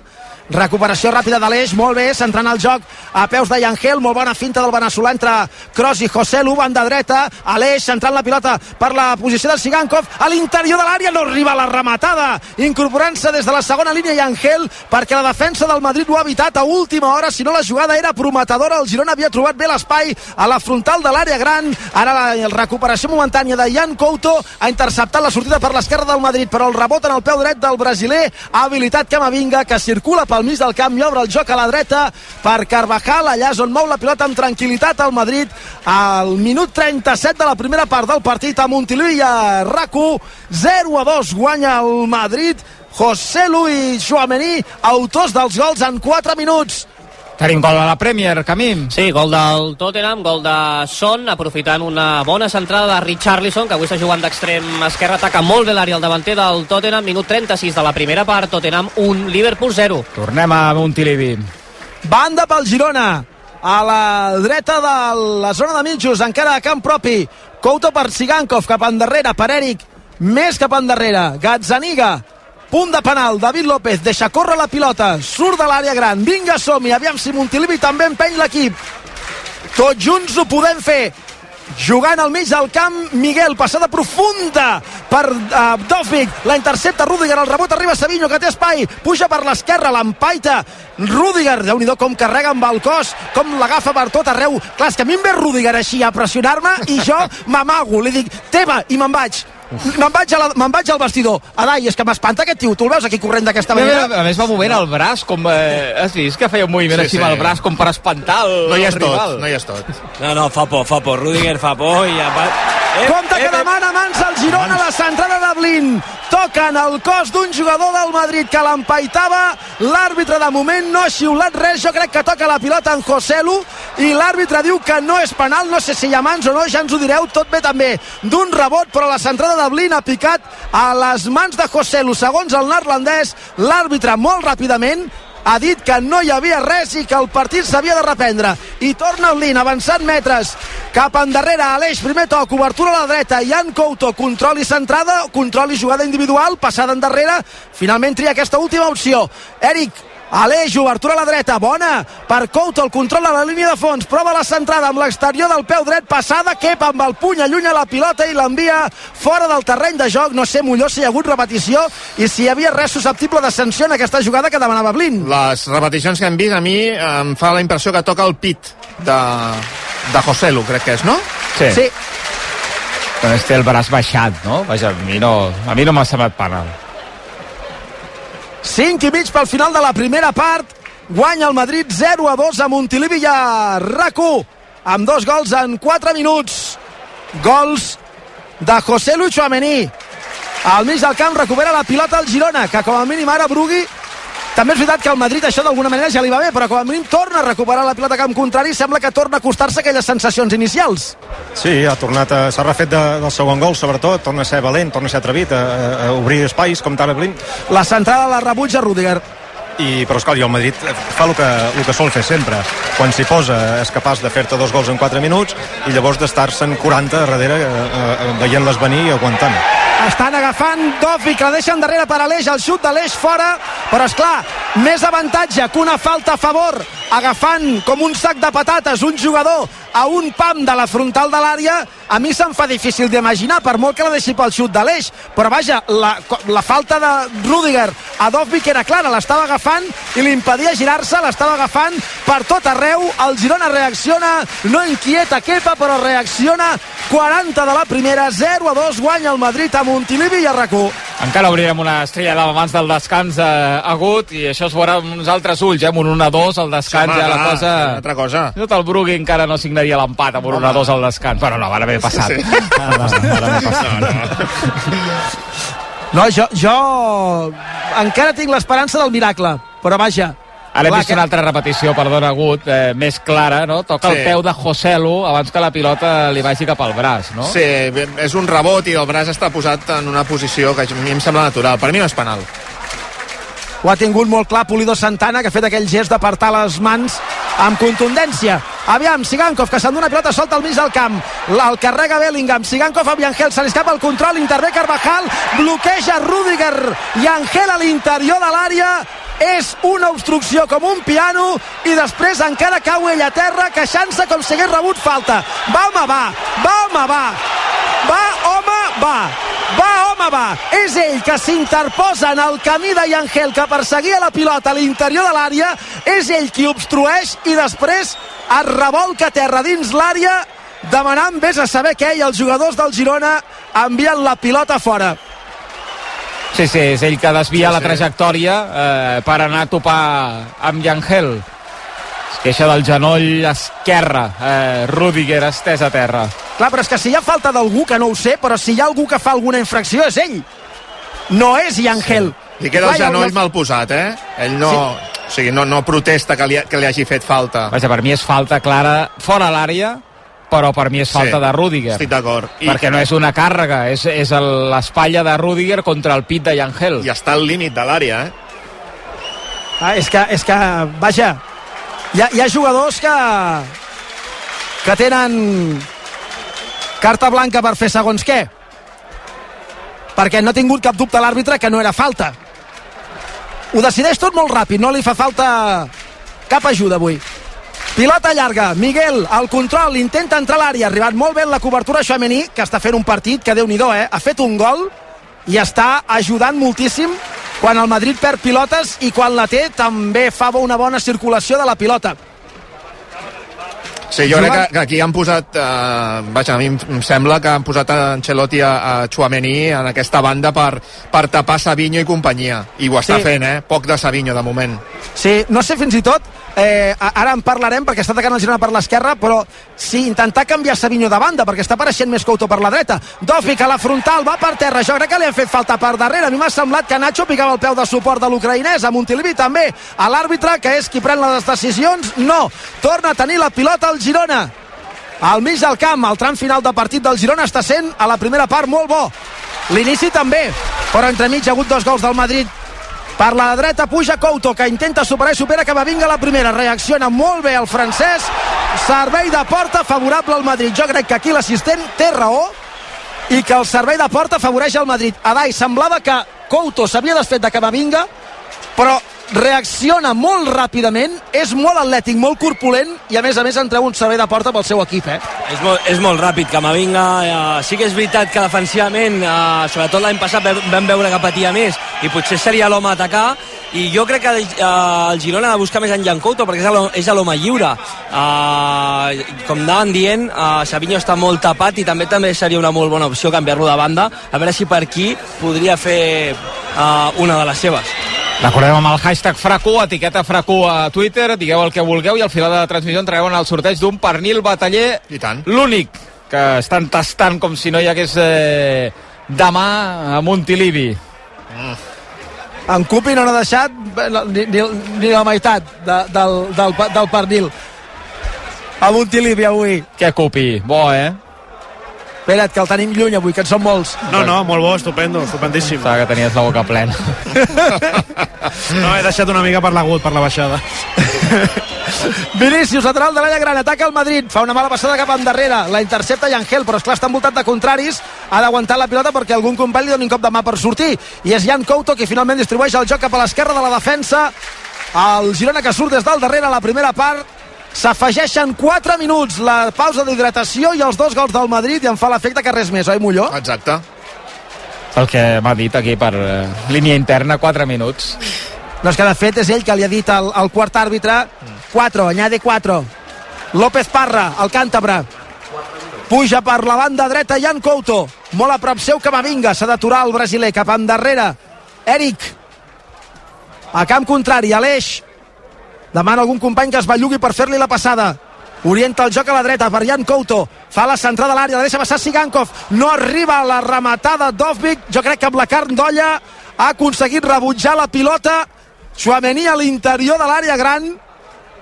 Recuperació ràpida de l'eix, molt bé, centrant el joc a peus de Yangel, molt bona finta del veneçolà entre Kroos i José Lu, banda dreta, a l'eix, centrant la pilota per la posició del Sigankov, a l'interior de l'àrea, no arriba la rematada, incorporant-se des de la segona línia Yangel, perquè la defensa del Madrid ho ha evitat a última hora, si no la jugada era prometedora, el Girona havia trobat bé l'espai a la frontal de l'àrea gran, ara la recuperació momentània de Jan Couto ha interceptat la sortida per l'esquerra del Madrid, però el rebot en el peu dret del brasiler ha habilitat Camavinga, que circula pel mig del camp i obre el joc a la dreta per Carvajal, allà és on mou la pilota amb tranquil·litat al Madrid al minut 37 de la primera part del partit a Montilivi i a RAC1 0 a 2 guanya el Madrid. José Luis Joamení autors dels gols en 4 minuts
Tenim gol a la Premier, Camim.
Sí, gol del Tottenham, gol de Son, aprofitant una bona centrada de Richarlison, que avui està jugant d'extrem esquerre, ataca molt bé l'àrea al davanter del Tottenham, minut 36 de la primera part, Tottenham 1, Liverpool 0.
Tornem a Montilivi.
Banda pel Girona, a la dreta de la zona de mitjos, encara a camp propi. Couto per Sigankov, cap endarrere, per Eric, més cap endarrere. Gazzaniga, punt de penal, David López deixa córrer la pilota, surt de l'àrea gran. Vinga som-hi, aviam si Montilivi també empeny l'equip. Tots junts ho podem fer. Jugant al mig del camp Miguel, passada profunda per uh, Dovvig, la intercepta Rudiger, el rebot arriba a Savinho que té espai. Puja per l'esquerra, l'empaita Rudiger, déu nhi com carrega amb el cos com l'agafa per tot arreu. Clar, és que a mi em ve Rudiger així a pressionar-me i jo m'amago, li dic teva i me'n vaig me'n vaig, a la, me'n vaig al vestidor. Adai, és que m'espanta aquest tio. Tu el veus aquí corrent d'aquesta manera?
A més, va movent el braç, com... Eh, has vist que feia un moviment sí, així sí. amb el braç, com per espantar el,
no hi és
el rival.
tot, no hi és tot.
No, no, fa por, fa por. Rudiger fa por i...
Eh, Compte que eh, demana mans al Girona, la centrada de Blin. Toquen el cos d'un jugador del Madrid que l'empaitava. L'àrbitre de moment no ha xiulat res. Jo crec que toca la pilota en Joselu i l'àrbitre diu que no és penal. No sé si hi ha mans o no, ja ens ho direu. Tot bé també d'un rebot, però la centrada de Blin ha picat a les mans de Joselu. Segons el neerlandès, l'àrbitre molt ràpidament ha dit que no hi havia res i que el partit s'havia de reprendre. I torna el Lin, avançant metres cap endarrere, Aleix, primer toc, obertura a la dreta, Jan Couto, control i centrada, control i jugada individual, passada endarrere, finalment tria aquesta última opció. Eric Aleix, obertura a la dreta, bona per Couto, el control a la línia de fons, prova la centrada amb l'exterior del peu dret, passada, Kepa amb el puny allunya la pilota i l'envia fora del terreny de joc, no sé Molló si hi ha hagut repetició i si hi havia res susceptible de sanció en aquesta jugada que demanava Blin.
Les repeticions que hem vist a mi em fa la impressió que toca el pit de, de Joselu, crec que és, no?
Sí.
Sí,
Però té el braç baixat, no? Vaja, a mi no, a mi no m'ha semblat penal.
5 i mig pel final de la primera part. Guanya el Madrid 0 a 2 a Montilivi i a RAC1 amb dos gols en 4 minuts. Gols de José Luis Chouameni. Al mig del camp recupera la pilota el Girona, que com a mínim ara Brugui també és veritat que al Madrid això d'alguna manera ja li va bé, però com a mínim torna a recuperar la pilota camp contrari i sembla que torna a acostar-se a aquelles sensacions inicials.
Sí, ha tornat s'ha refet de, del segon gol, sobretot, torna a ser valent, torna a ser atrevit, a, a, obrir espais, com Tala Blin,
La centrada la rebutja Rudiger.
i, però esclar, i el Madrid fa el que, el que sol fer sempre quan s'hi posa és capaç de fer-te dos gols en 4 minuts i llavors d'estar-se'n 40 darrere eh, eh, veient-les venir i aguantant
Estan agafant Dofi, que la deixen darrere per Aleix, el xut de l'Eix fora, però és clar, més avantatge que una falta a favor, agafant com un sac de patates un jugador a un pam de la frontal de l'àrea, a mi se'm fa difícil d'imaginar, per molt que la deixi pel xut de l'Eix, però vaja, la, la falta de Rudiger a que era clara, l'estava agafant i li impedia girar-se, l'estava agafant per tot arreu, el Girona reacciona, no inquieta Kepa, però reacciona 40 de la primera, 0 a 2, guanya el Madrid a Montilivi i a RAC1.
Encara obrirem una estrella d'am abans del descans eh, agut i això es veurà amb uns altres ulls, eh? amb un 1-2 al descans ja la
va,
cosa...
una altra cosa.
Tot el Brugui encara no signaria l'empat amb un 1-2 al descans. Però no, van haver passat.
Sí.
Passat.
No, no.
No, jo, jo encara tinc l'esperança del miracle, però vaja,
Ara hem vist
que-
una altra repetició, perdona, Agut, eh, més clara, no? Toca
Sí.
el peu de Joselu abans que la pilota li vagi cap al braç, no?
Sí, és un rebot i el braç està posat en una posició que a mi em sembla natural. Per mi no és penal.
ho ha tingut molt clar Pulido Santana, que ha fet aquell gest d'apartar les mans amb contundència. Aviam, Sigankov, que s'endú una pilota solta al mig del camp. El carrega Bellingham. Sigankov amb Angel, se li escapa el control, intervé Carvajal, bloqueja Rudiger i Angel a l'interior de l'àrea. És una obstrucció com un piano i després encara cau ell a terra queixant-se com si hagués rebut falta. Va, home, va! Va, home, va! Va, home, va! Va, home, va! És ell que s'interposa en el camí de Yangel que perseguia la pilota a l'interior de l'àrea. És ell qui obstrueix i després es revolca a terra dins l'àrea demanant vés a saber què i els jugadors del Girona envien la pilota fora.
Sí, sí, és ell que desvia
Sí,
la
sí.
trajectòria eh, per anar a topar amb Yangel. Es queixa del genoll esquerre, eh, Rudiger estès a terra.
Clar, però és que si hi ha falta d'algú, que no ho sé, però si hi ha algú que fa alguna infracció és ell. No és Yangel.
Li queda el genoll mal posat, eh? Ell no... O sigui, no, no protesta que li, que li hagi fet falta.
Vaja, per mi és falta clara fora l'àrea, però per mi és falta
Sí,
de Rudiger.
Estic d'acord. I,
Perquè no és una càrrega, és, és l'espatlla de Rudiger contra el pit de Yangel.
I està al límit de l'àrea, eh?
Ah, és que, és que vaja, hi ha, hi ha jugadors que, que tenen carta blanca per fer segons què. Perquè no ha tingut cap dubte l'àrbitre que no era falta. Ho decideix tot molt ràpid, no li fa falta cap ajuda avui. Pilota llarga, Miguel, al control, intenta entrar a l'àrea, ha arribat molt bé en la cobertura Xamení, que està fent un partit que déu nhi eh? Ha fet un gol i està ajudant moltíssim quan el Madrid perd pilotes i quan la té també fa una bona circulació de la pilota.
Sí, jo crec que, que aquí han posat... Eh, vaja, a mi em em sembla que han posat a Ancelotti a, a Chouameni en aquesta banda per, per tapar Savinho i companyia. I ho està
Sí.
fent, eh? Poc de Savinho, de moment.
Sí, no sé fins i tot, eh, ara en parlarem perquè està atacant el Girona per l'esquerra, però sí, intentar canviar Savinho de banda perquè està apareixent més Couto per la dreta. Dofi que la frontal va per terra, jo crec que li han fet falta per darrere. A mi m'ha semblat que Nacho picava el peu de suport de l'ucraïnès, a Montilivi també. A l'àrbitre, que és qui pren les decisions, no. Torna a tenir la pilota al Girona. Al mig del camp, el tram final de partit del Girona està sent a la primera part molt bo. L'inici també, però entremig hi ha hagut dos gols del Madrid per la dreta puja Couto, que intenta superar i supera que va vinga la primera. Reacciona molt bé el francès. Servei de porta favorable al Madrid. Jo crec que aquí l'assistent té raó i que el servei de porta afavoreix el Madrid. Adai, semblava que Couto s'havia desfet de Camavinga, però reacciona molt ràpidament, és molt atlètic, molt corpulent i a més a més en treu un servei de porta pel seu equip, eh?
És molt, és molt ràpid, Camavinga. Eh, sí que és veritat que defensivament, eh, sobretot l'any passat, vam veure que patia més i potser seria l'home a atacar i jo crec que eh, el Girona ha de buscar més en Couto perquè és l'home lliure eh, com anaven dient eh, Savinho està molt tapat i també també seria una molt bona opció canviar-lo de banda a veure si per aquí podria fer eh, una de les seves
Recordem amb el hashtag FRACU, etiqueta FRACU a Twitter, digueu el que vulgueu i al final de la transmissió entregueu en el sorteig d'un pernil bataller,
I tant.
l'únic que estan tastant com si no hi hagués eh, demà a Montilivi. Mm.
En Cupi no n'ha deixat ni, ni, ni la meitat de, del, del, del pernil. A Montilivi avui.
Que Cupi, bo, eh?
Espera't, que el tenim lluny avui, que en són molts.
No, no, molt bo, estupendo, estupendíssim.
Estava que tenies la boca plena.
no, he deixat una mica per l'agut, per la baixada.
Vinícius, lateral de l'Alla Gran, ataca el Madrid, fa una mala passada cap endarrere, la intercepta Angel, però esclar, està envoltat de contraris, ha d'aguantar la pilota perquè algun company li doni un cop de mà per sortir, i és Jan Couto qui finalment distribueix el joc cap a l'esquerra de la defensa, el Girona que surt des del darrere a la primera part, S'afegeixen 4 minuts la pausa d'hidratació i els dos gols del Madrid i em fa l'efecte que res més, oi Molló?
Exacte.
El que m'ha dit aquí per uh, línia interna, 4 minuts.
No, és que de fet és ell que li ha dit al, al quart àrbitre 4, añade 4. López Parra, el càntabre. Puja per la banda dreta Jan Couto. Molt a prop seu Camavinga. S'ha d'aturar el brasiler cap endarrere. Eric. A camp contrari, Aleix demana algun company que es bellugui per fer-li la passada. Orienta el joc a la dreta per Jan Couto. Fa la centrada a l'àrea, la deixa passar Sigankov. No arriba a la rematada d'Ovvik jo crec que amb la carn d'olla ha aconseguit rebutjar la pilota. Chouameni a l'interior de l'àrea gran.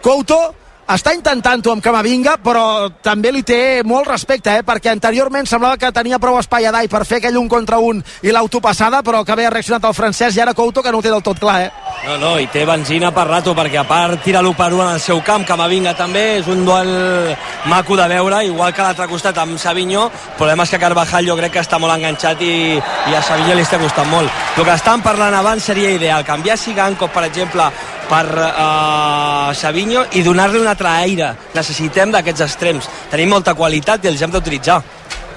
Couto està intentant-ho amb Camavinga, però també li té molt respecte, eh? perquè anteriorment semblava que tenia prou espai a Dai per fer aquell un contra un i l'autopassada, però que havia reaccionat el francès i ara Couto que no ho té del tot clar. Eh?
No, no, i té benzina per rato, perquè a part tira l'1 per 1 en el seu camp, Camavinga també, és un duel maco de veure, igual que l'altre costat amb Savinho, el problema és que Carvajal jo crec que està molt enganxat i, i a Savinho li està costant molt. El que estan parlant abans seria ideal, canviar Sigankov, per exemple, per uh, Savinho i donar-li un altre aire. Necessitem d'aquests extrems. Tenim molta qualitat i els hem d'utilitzar.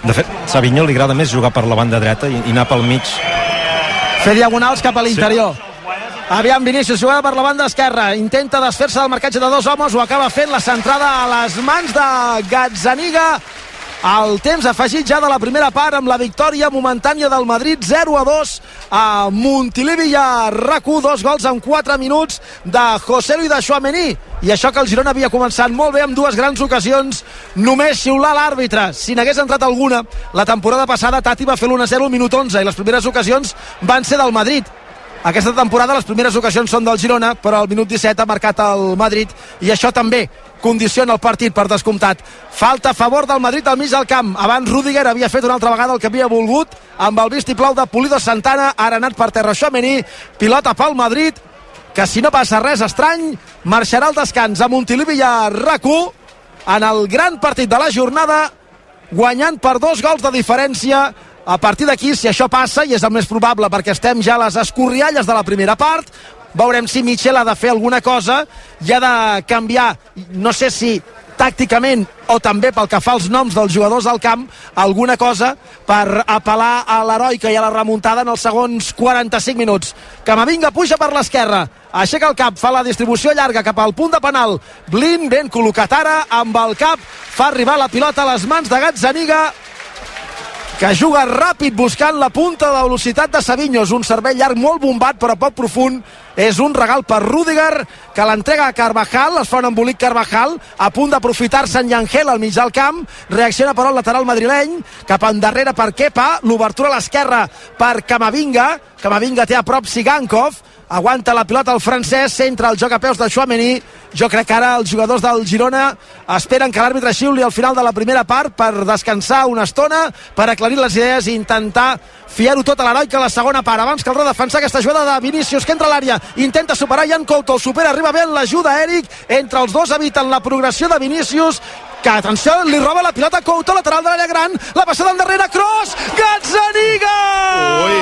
De fet, Savinho li agrada més jugar per la banda dreta i, i anar pel mig.
Fer diagonals cap a l'interior. Sí. Aviam, Vinícius juga per la banda esquerra. Intenta desfer-se del marcatge de dos homes. Ho acaba fent la centrada a les mans de Gazzaniga el temps afegit ja de la primera part amb la victòria momentània del Madrid 0 a 2 a Montilivi i a RAC1 dos gols en 4 minuts de José Luis de Chouameni i això que el Girona havia començat molt bé amb dues grans ocasions només xiular l'àrbitre si n'hagués entrat alguna la temporada passada Tati va fer l'1-0 al minut 11 i les primeres ocasions van ser del Madrid. Aquesta temporada les primeres ocasions són del Girona, però al minut 17 ha marcat el Madrid i això també condiciona el partit per descomptat. Falta a favor del Madrid al mig del camp. Abans Rudiger havia fet una altra vegada el que havia volgut amb el vistiplau de Pulido Santana, ara anat per terra Xomení, pilota pel Madrid, que si no passa res estrany, marxarà al descans a Montilivi i a rac en el gran partit de la jornada, guanyant per dos gols de diferència a partir d'aquí, si això passa, i és el més probable perquè estem ja a les escorrialles de la primera part, veurem si Michel ha de fer alguna cosa i ha de canviar, no sé si tàcticament o també pel que fa als noms dels jugadors del camp, alguna cosa per apel·lar a l'heroica i a la remuntada en els segons 45 minuts. Camavinga puja per l'esquerra, aixeca el cap, fa la distribució llarga cap al punt de penal. Blin, ben col·locat ara, amb el cap, fa arribar la pilota a les mans de Gazzaniga, que juga ràpid buscant la punta de velocitat de Savinho. És un servei llarg molt bombat però poc profund. És un regal per Rudiger que l'entrega a Carvajal. Es fa un embolic Carvajal a punt d'aprofitar-se en Llangel al mig del camp. Reacciona però el lateral madrileny cap endarrere per Kepa. L'obertura a l'esquerra per Camavinga. Camavinga té a prop Sigankov aguanta la pilota el francès, centra el joc a peus de Chouameni jo crec que ara els jugadors del Girona esperen que l'àrbitre xiuli al final de la primera part per descansar una estona, per aclarir les idees i intentar fiar-ho tot a l'heroi que la segona part, abans que el defensar aquesta jugada de Vinícius que entra a l'àrea, intenta superar Jan Couto, supera, arriba bé l'ajuda Eric, entre els dos eviten la progressió de Vinícius que, atenció, li roba la pilota Couto, lateral de l'àrea gran, la passada endarrere, cross, Gazzaniga! Ui.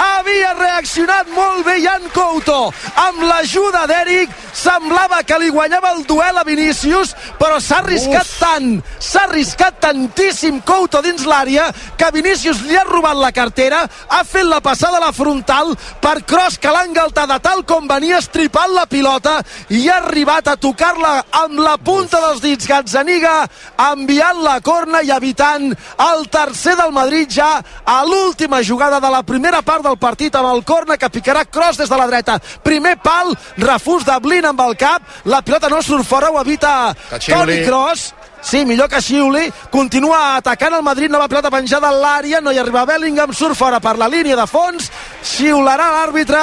Havia reaccionat molt bé Jan Couto. Amb l'ajuda d'Eric semblava que li guanyava el duel a Vinícius, però s'ha arriscat Uf. tant, s'ha arriscat tantíssim Couto dins l'àrea que Vinícius li ha robat la cartera, ha fet la passada a la frontal per Cross que l'ha engaltada tal com venia estripant la pilota i ha arribat a tocar-la amb la punta dels dits Gazzaniga enviant la corna i evitant el tercer del Madrid ja a l'última jugada de la primera part del partit amb el corna que picarà Cross des de la dreta. Primer pal, refús de Blin amb el cap, la pilota no surt fora, ho evita Toni Cross Sí, millor que xiuli. Continua atacant el Madrid, nova pilota penjada a l'àrea, no hi arriba Bellingham, surt fora per la línia de fons, xiularà l'àrbitre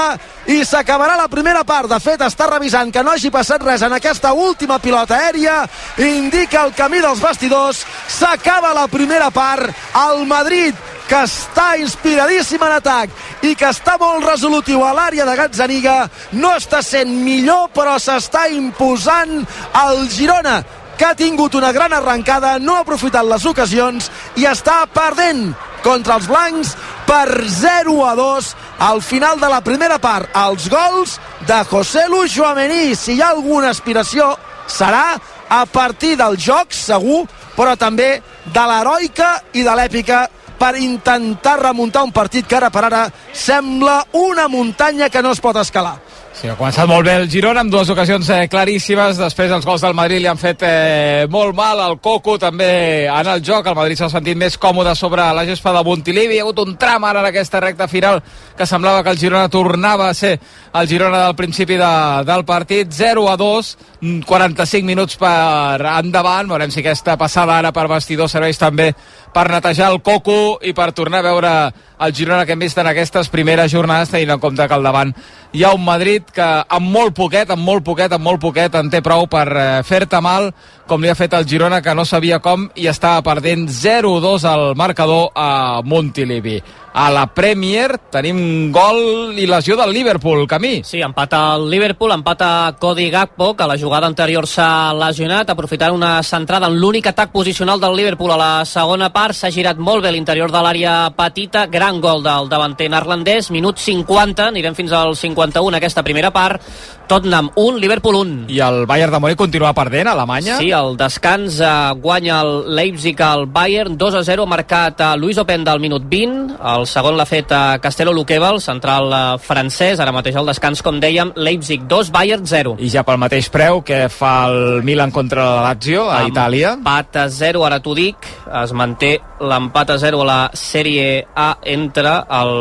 i s'acabarà la primera part. De fet, està revisant que no hagi passat res en aquesta última pilota aèria. Indica el camí dels vestidors. S'acaba la primera part. El Madrid que està inspiradíssim en atac i que està molt resolutiu a l'àrea de Gazzaniga no està sent millor però s'està imposant el Girona que ha tingut una gran arrencada, no ha aprofitat les ocasions i està perdent contra els blancs per 0 a 2 al final de la primera part. Els gols de José Luis Joamení. Si hi ha alguna aspiració, serà a partir del joc, segur, però també de l'heroica i de l'èpica per intentar remuntar un partit que ara per ara sembla una muntanya que no es pot escalar.
Sí, ha començat molt bé el Girona amb dues ocasions eh, claríssimes. Després els gols del Madrid li han fet eh, molt mal. El Coco també en el joc. El Madrid s'ha sentit més còmode sobre la gespa de Montilivi. Hi ha hagut un tram ara en aquesta recta final que semblava que el Girona tornava a ser el Girona del principi de, del partit. 0 a 2, 45 minuts per endavant. Veurem si aquesta passada ara per vestidor serveix també per netejar el Coco i per tornar a veure el Girona que hem vist en aquestes primeres jornades tenint en compte que al davant hi ha un Madrid que amb molt poquet, amb molt poquet, amb molt poquet en té prou per eh, fer-te mal com li ha fet el Girona que no sabia com i estava perdent 0-2 al marcador a Montilivi a la Premier tenim gol i lesió del Liverpool, Camí.
Sí, empata el Liverpool, empata Cody Gakpo, que a la jugada anterior s'ha lesionat, aprofitant una centrada en l'únic atac posicional del Liverpool a la segona part, s'ha girat molt bé l'interior de l'àrea petita, gran gol del davanter neerlandès, minut 50, anirem fins al 51 aquesta primera part, Tottenham 1, Liverpool 1.
I el Bayern de Múnich continua perdent a Alemanya?
Sí, el descans eh, guanya el Leipzig al Bayern, 2 a 0, marcat a Luis Openda al minut 20, el segon l'ha fet a Castello Luqueva, el central eh, francès, ara mateix al descans, com dèiem, Leipzig 2, Bayern 0.
I ja pel mateix preu que fa el Milan contra la Lazio a Itàlia.
Empat a 0, ara t'ho dic, es manté l'empat a 0 a la Sèrie A entre el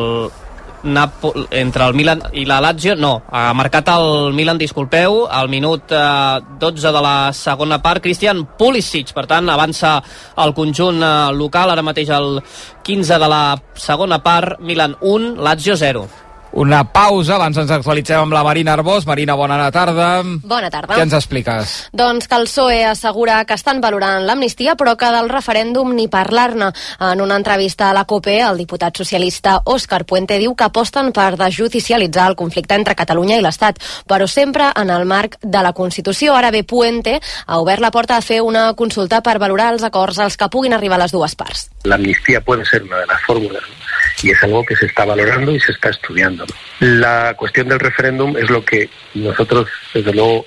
Napol entre el Milan i la Lazio, no, ha marcat el Milan, disculpeu, al minut eh, 12 de la segona part, Christian Pulisic, per tant, avança el conjunt eh, local, ara mateix el 15 de la segona part, Milan 1, Lazio 0
una pausa, abans ens actualitzem amb la Marina Arbós. Marina, bona tarda.
Bona tarda.
Què ens expliques?
Doncs que el PSOE assegura que estan valorant l'amnistia, però que del referèndum ni parlar-ne. En una entrevista a la COPE, el diputat socialista Òscar Puente diu que aposten per desjudicialitzar el conflicte entre Catalunya i l'Estat, però sempre en el marc de la Constitució. Ara bé, Puente ha obert la porta a fer una consulta per valorar els acords als que puguin arribar les dues parts.
L'amnistia puede ser una de las fórmulas y es algo que se está valorando y se está estudiando. La cuestión del referéndum es lo que nosotros, desde luego,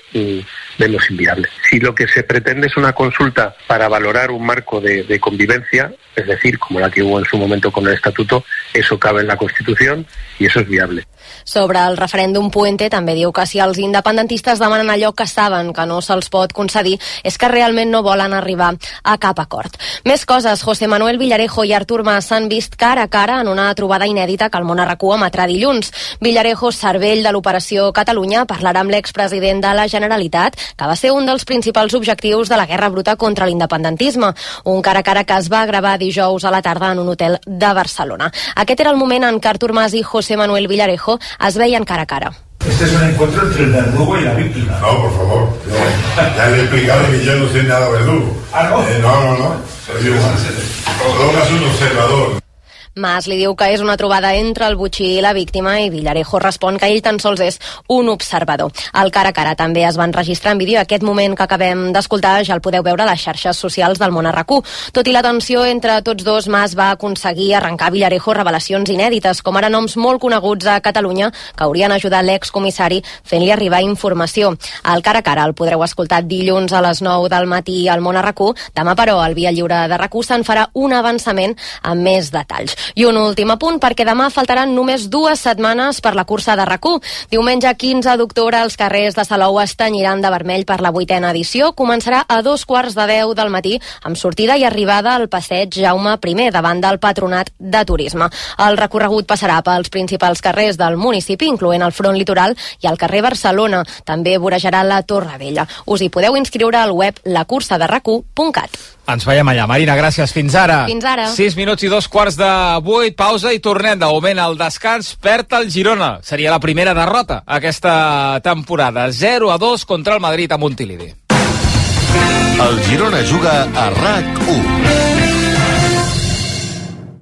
vemos inviable. Si lo que se pretende es una consulta para valorar un marco de, de, convivencia, es decir, como la que hubo en su momento con el Estatuto, eso cabe en la Constitución y eso es viable.
Sobre el referèndum Puente també diu que si els independentistes demanen allò que saben que no se'ls pot concedir és que realment no volen arribar a cap acord. Més coses, José Manuel Villarejo i Artur Mas s'han vist cara a cara en una trobada inèdita que el món arracú emetrà dilluns. Villarejo, cervell de l'Operació Catalunya, parlarà amb l'expresident de la Generalitat, que va ser un dels principals objectius de la guerra bruta contra l'independentisme, un cara a cara que es va gravar dijous a la tarda en un hotel de Barcelona. Aquest era el moment en què Artur Mas i José Manuel Villarejo es veien cara a cara.
Este es un encuentro entre el verdugo y la víctima.
No, por favor. No. Ya le he explicado que yo no soy nada verdugo.
¿Ah, no?
Eh, no, no, no. Soy un, un observador.
Mas li diu que és una trobada entre el butxí i la víctima i Villarejo respon que ell tan sols és un observador. El cara a cara també es van registrar en vídeo. Aquest moment que acabem d'escoltar ja el podeu veure a les xarxes socials del món arracú. Tot i la tensió entre tots dos, Mas va aconseguir arrencar Villarejo revelacions inèdites, com ara noms molt coneguts a Catalunya que haurien ajudat l'excomissari fent-li arribar informació. El cara a cara el podreu escoltar dilluns a les 9 del matí al món arracú. Demà, però, al Via Lliure de RAC1 se'n farà un avançament amb més detalls. I un últim apunt, perquè demà faltaran només dues setmanes per la cursa de rac Diumenge 15 d'octubre els carrers de Salou es tenyiran de vermell per la vuitena edició. Començarà a dos quarts de deu del matí amb sortida i arribada al passeig Jaume I davant del Patronat de Turisme. El recorregut passarà pels principals carrers del municipi, incloent el front litoral i el carrer Barcelona. També vorejarà la Torre Vella. Us hi podeu inscriure al web lacursaderacu.cat.
Ens veiem allà. Marina, gràcies. Fins ara.
Fins ara.
6 minuts i dos quarts de 8, pausa i tornem. De moment, al descans perd el Girona. Seria la primera derrota aquesta temporada. 0 a 2 contra el Madrid a Montilivi.
El Girona juga a RAC 1.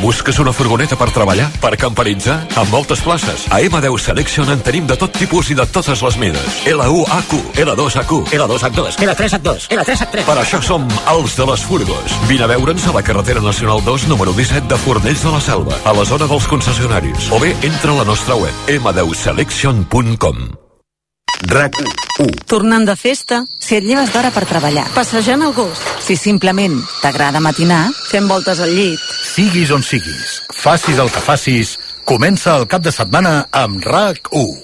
Busques una furgoneta per treballar? Per camperitzar? Amb moltes places. A M10 Selection en tenim de tot tipus i de totes les mides. L1AQ, L2AQ, L2H2,
L3H2, L3H3.
Per això som els de les furgos. Vine a veure'ns a la carretera nacional 2, número 17 de Fornells de la Selva, a la zona dels concessionaris. O bé, entra a la nostra web, m10selection.com.
RAC 1.
Tornant de festa, si et lleves d'hora per treballar, passejant el gos, si simplement t'agrada matinar, fent voltes al llit.
Siguis on siguis, facis el que facis, comença el cap de setmana amb RAC 1.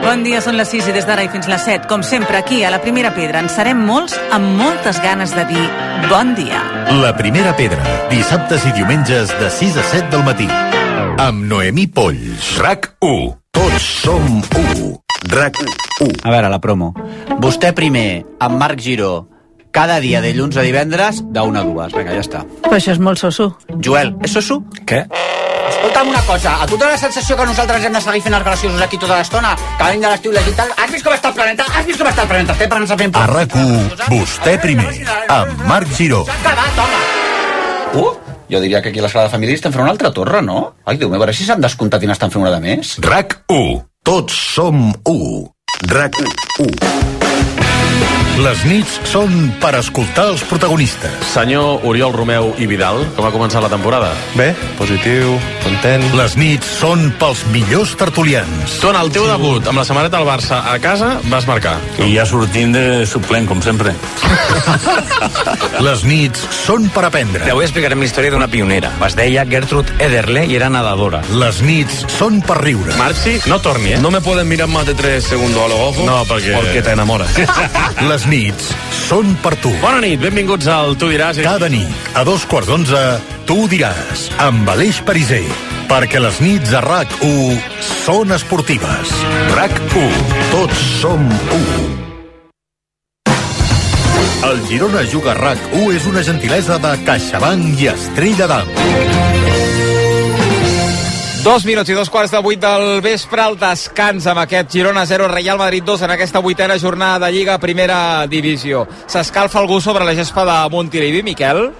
Bon dia, són les 6 i des d'ara i fins les 7, com sempre, aquí a la Primera Pedra, en serem molts amb moltes ganes de dir bon dia.
La primera pedra, dissabtes i diumenges de 6 a 7 del matí. Amb Noemí Polls.
RAC 1.
Tots som 1.
RAC 1.
A veure, la promo. Vostè primer, amb Marc Giró, cada dia de dilluns a divendres, d'una a dues. Vinga, ja està.
Però això és molt soso.
Joel, és soso?
Què?
Escolta'm una cosa, a tu té la sensació que nosaltres hem de seguir fent els graciosos aquí tota l'estona? Que venim de l'estiu i tal? Has vist com està el planeta? Has vist com està el planeta? Estem parlant fent...
A RAC 1, vostè primer, amb Marc Giró.
S'ha acabat, home! Uh, jo diria que aquí a la sala de família estem fent una altra torre, no? Ai, Déu meu, a veure si s'han descomptat i n'estan fent una de més.
RAC 1.
Tots som 1.
RAC 1.
Les nits són per escoltar els protagonistes.
Senyor Oriol Romeu i Vidal, com ha començat la temporada?
Bé, positiu, content.
Les nits són pels millors tertulians.
Tu en el teu debut amb la samarreta del Barça a casa vas marcar.
I ja sortim de suplent, com sempre.
Les nits són per aprendre.
Avui explicarem la història d'una pionera. Es deia Gertrude Ederle i era nedadora.
Les nits són per riure.
Marxi, no torni, eh?
No me pueden mirar más de tres segundos a los ojos.
No, perquè...
Porque te enamoras.
Les nits són per tu.
Bona nit, benvinguts al Tu diràs.
Cada nit, a dos quarts d'onze, tu diràs, amb Aleix Pariser, perquè les nits a RAC1 són esportives.
RAC1.
Tots som 1. El Girona Juga RAC1 és una gentilesa de CaixaBank i Estrella d'Am.
Dos minuts i dos quarts de vuit del vespre, el descans amb aquest Girona 0, Real Madrid 2 en aquesta vuitena jornada de Lliga Primera Divisió. S'escalfa algú sobre la gespa de Montilivi, Miquel?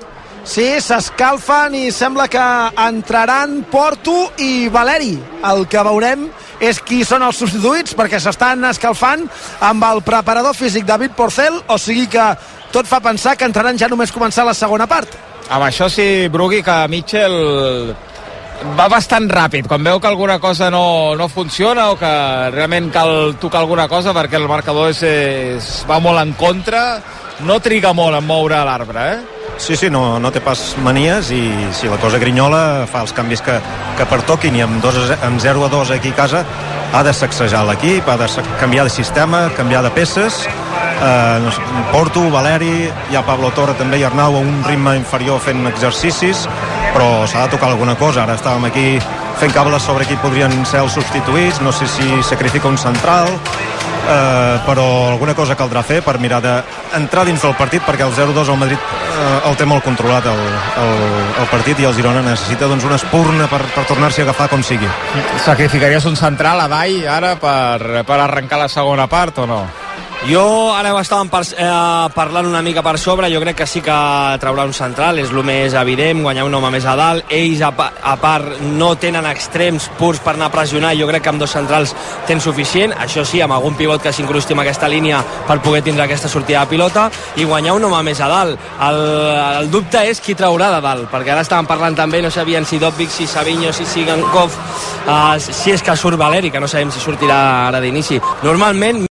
Sí, s'escalfen i sembla que entraran Porto i Valeri. El que veurem és qui són els substituïts, perquè s'estan escalfant amb el preparador físic David Porcel, o sigui que tot fa pensar que entraran ja només començar la segona part.
Amb això sí, Brugui, que Mitchell va bastant ràpid, quan veu que alguna cosa no, no funciona o que realment cal tocar alguna cosa perquè el marcador és, és, va molt en contra, no triga molt en moure l'arbre, eh?
Sí, sí, no, no té pas manies i si la cosa grinyola fa els canvis que, que pertoquin i amb, dos, a amb 0 a 2 aquí a casa ha de sacsejar l'equip, ha de canviar de sistema, canviar de peces eh, Porto, Valeri hi ha Pablo Torre també i Arnau a un ritme inferior fent exercicis però s'ha de tocar alguna cosa ara estàvem aquí fent cables sobre qui podrien ser els substituïts no sé si sacrifica un central eh, però alguna cosa caldrà fer per mirar d'entrar dins del partit perquè el 0-2 al Madrid eh, el té molt controlat el, el, el partit i el Girona necessita doncs, una espurna per, per tornar-s'hi a agafar com sigui
Sacrificaries un central a Dai ara per, per arrencar la segona part o no?
Jo ara estàvem par eh, parlant una mica per sobre, jo crec que sí que traurà un central, és el més evident, guanyar un home més a dalt, ells a, a part no tenen extrems purs per anar a pressionar, jo crec que amb dos centrals tens suficient, això sí, amb algun pivot que s'incrusti en aquesta línia per poder tindre aquesta sortida de pilota. I guanyar un home més a dalt. El, el dubte és qui traurà de dalt, perquè ara estàvem parlant també, no sabien si Dobbik, si Savinho, si Sigankov, uh, si és que surt Valeri, que no sabem si sortirà ara d'inici. Normalment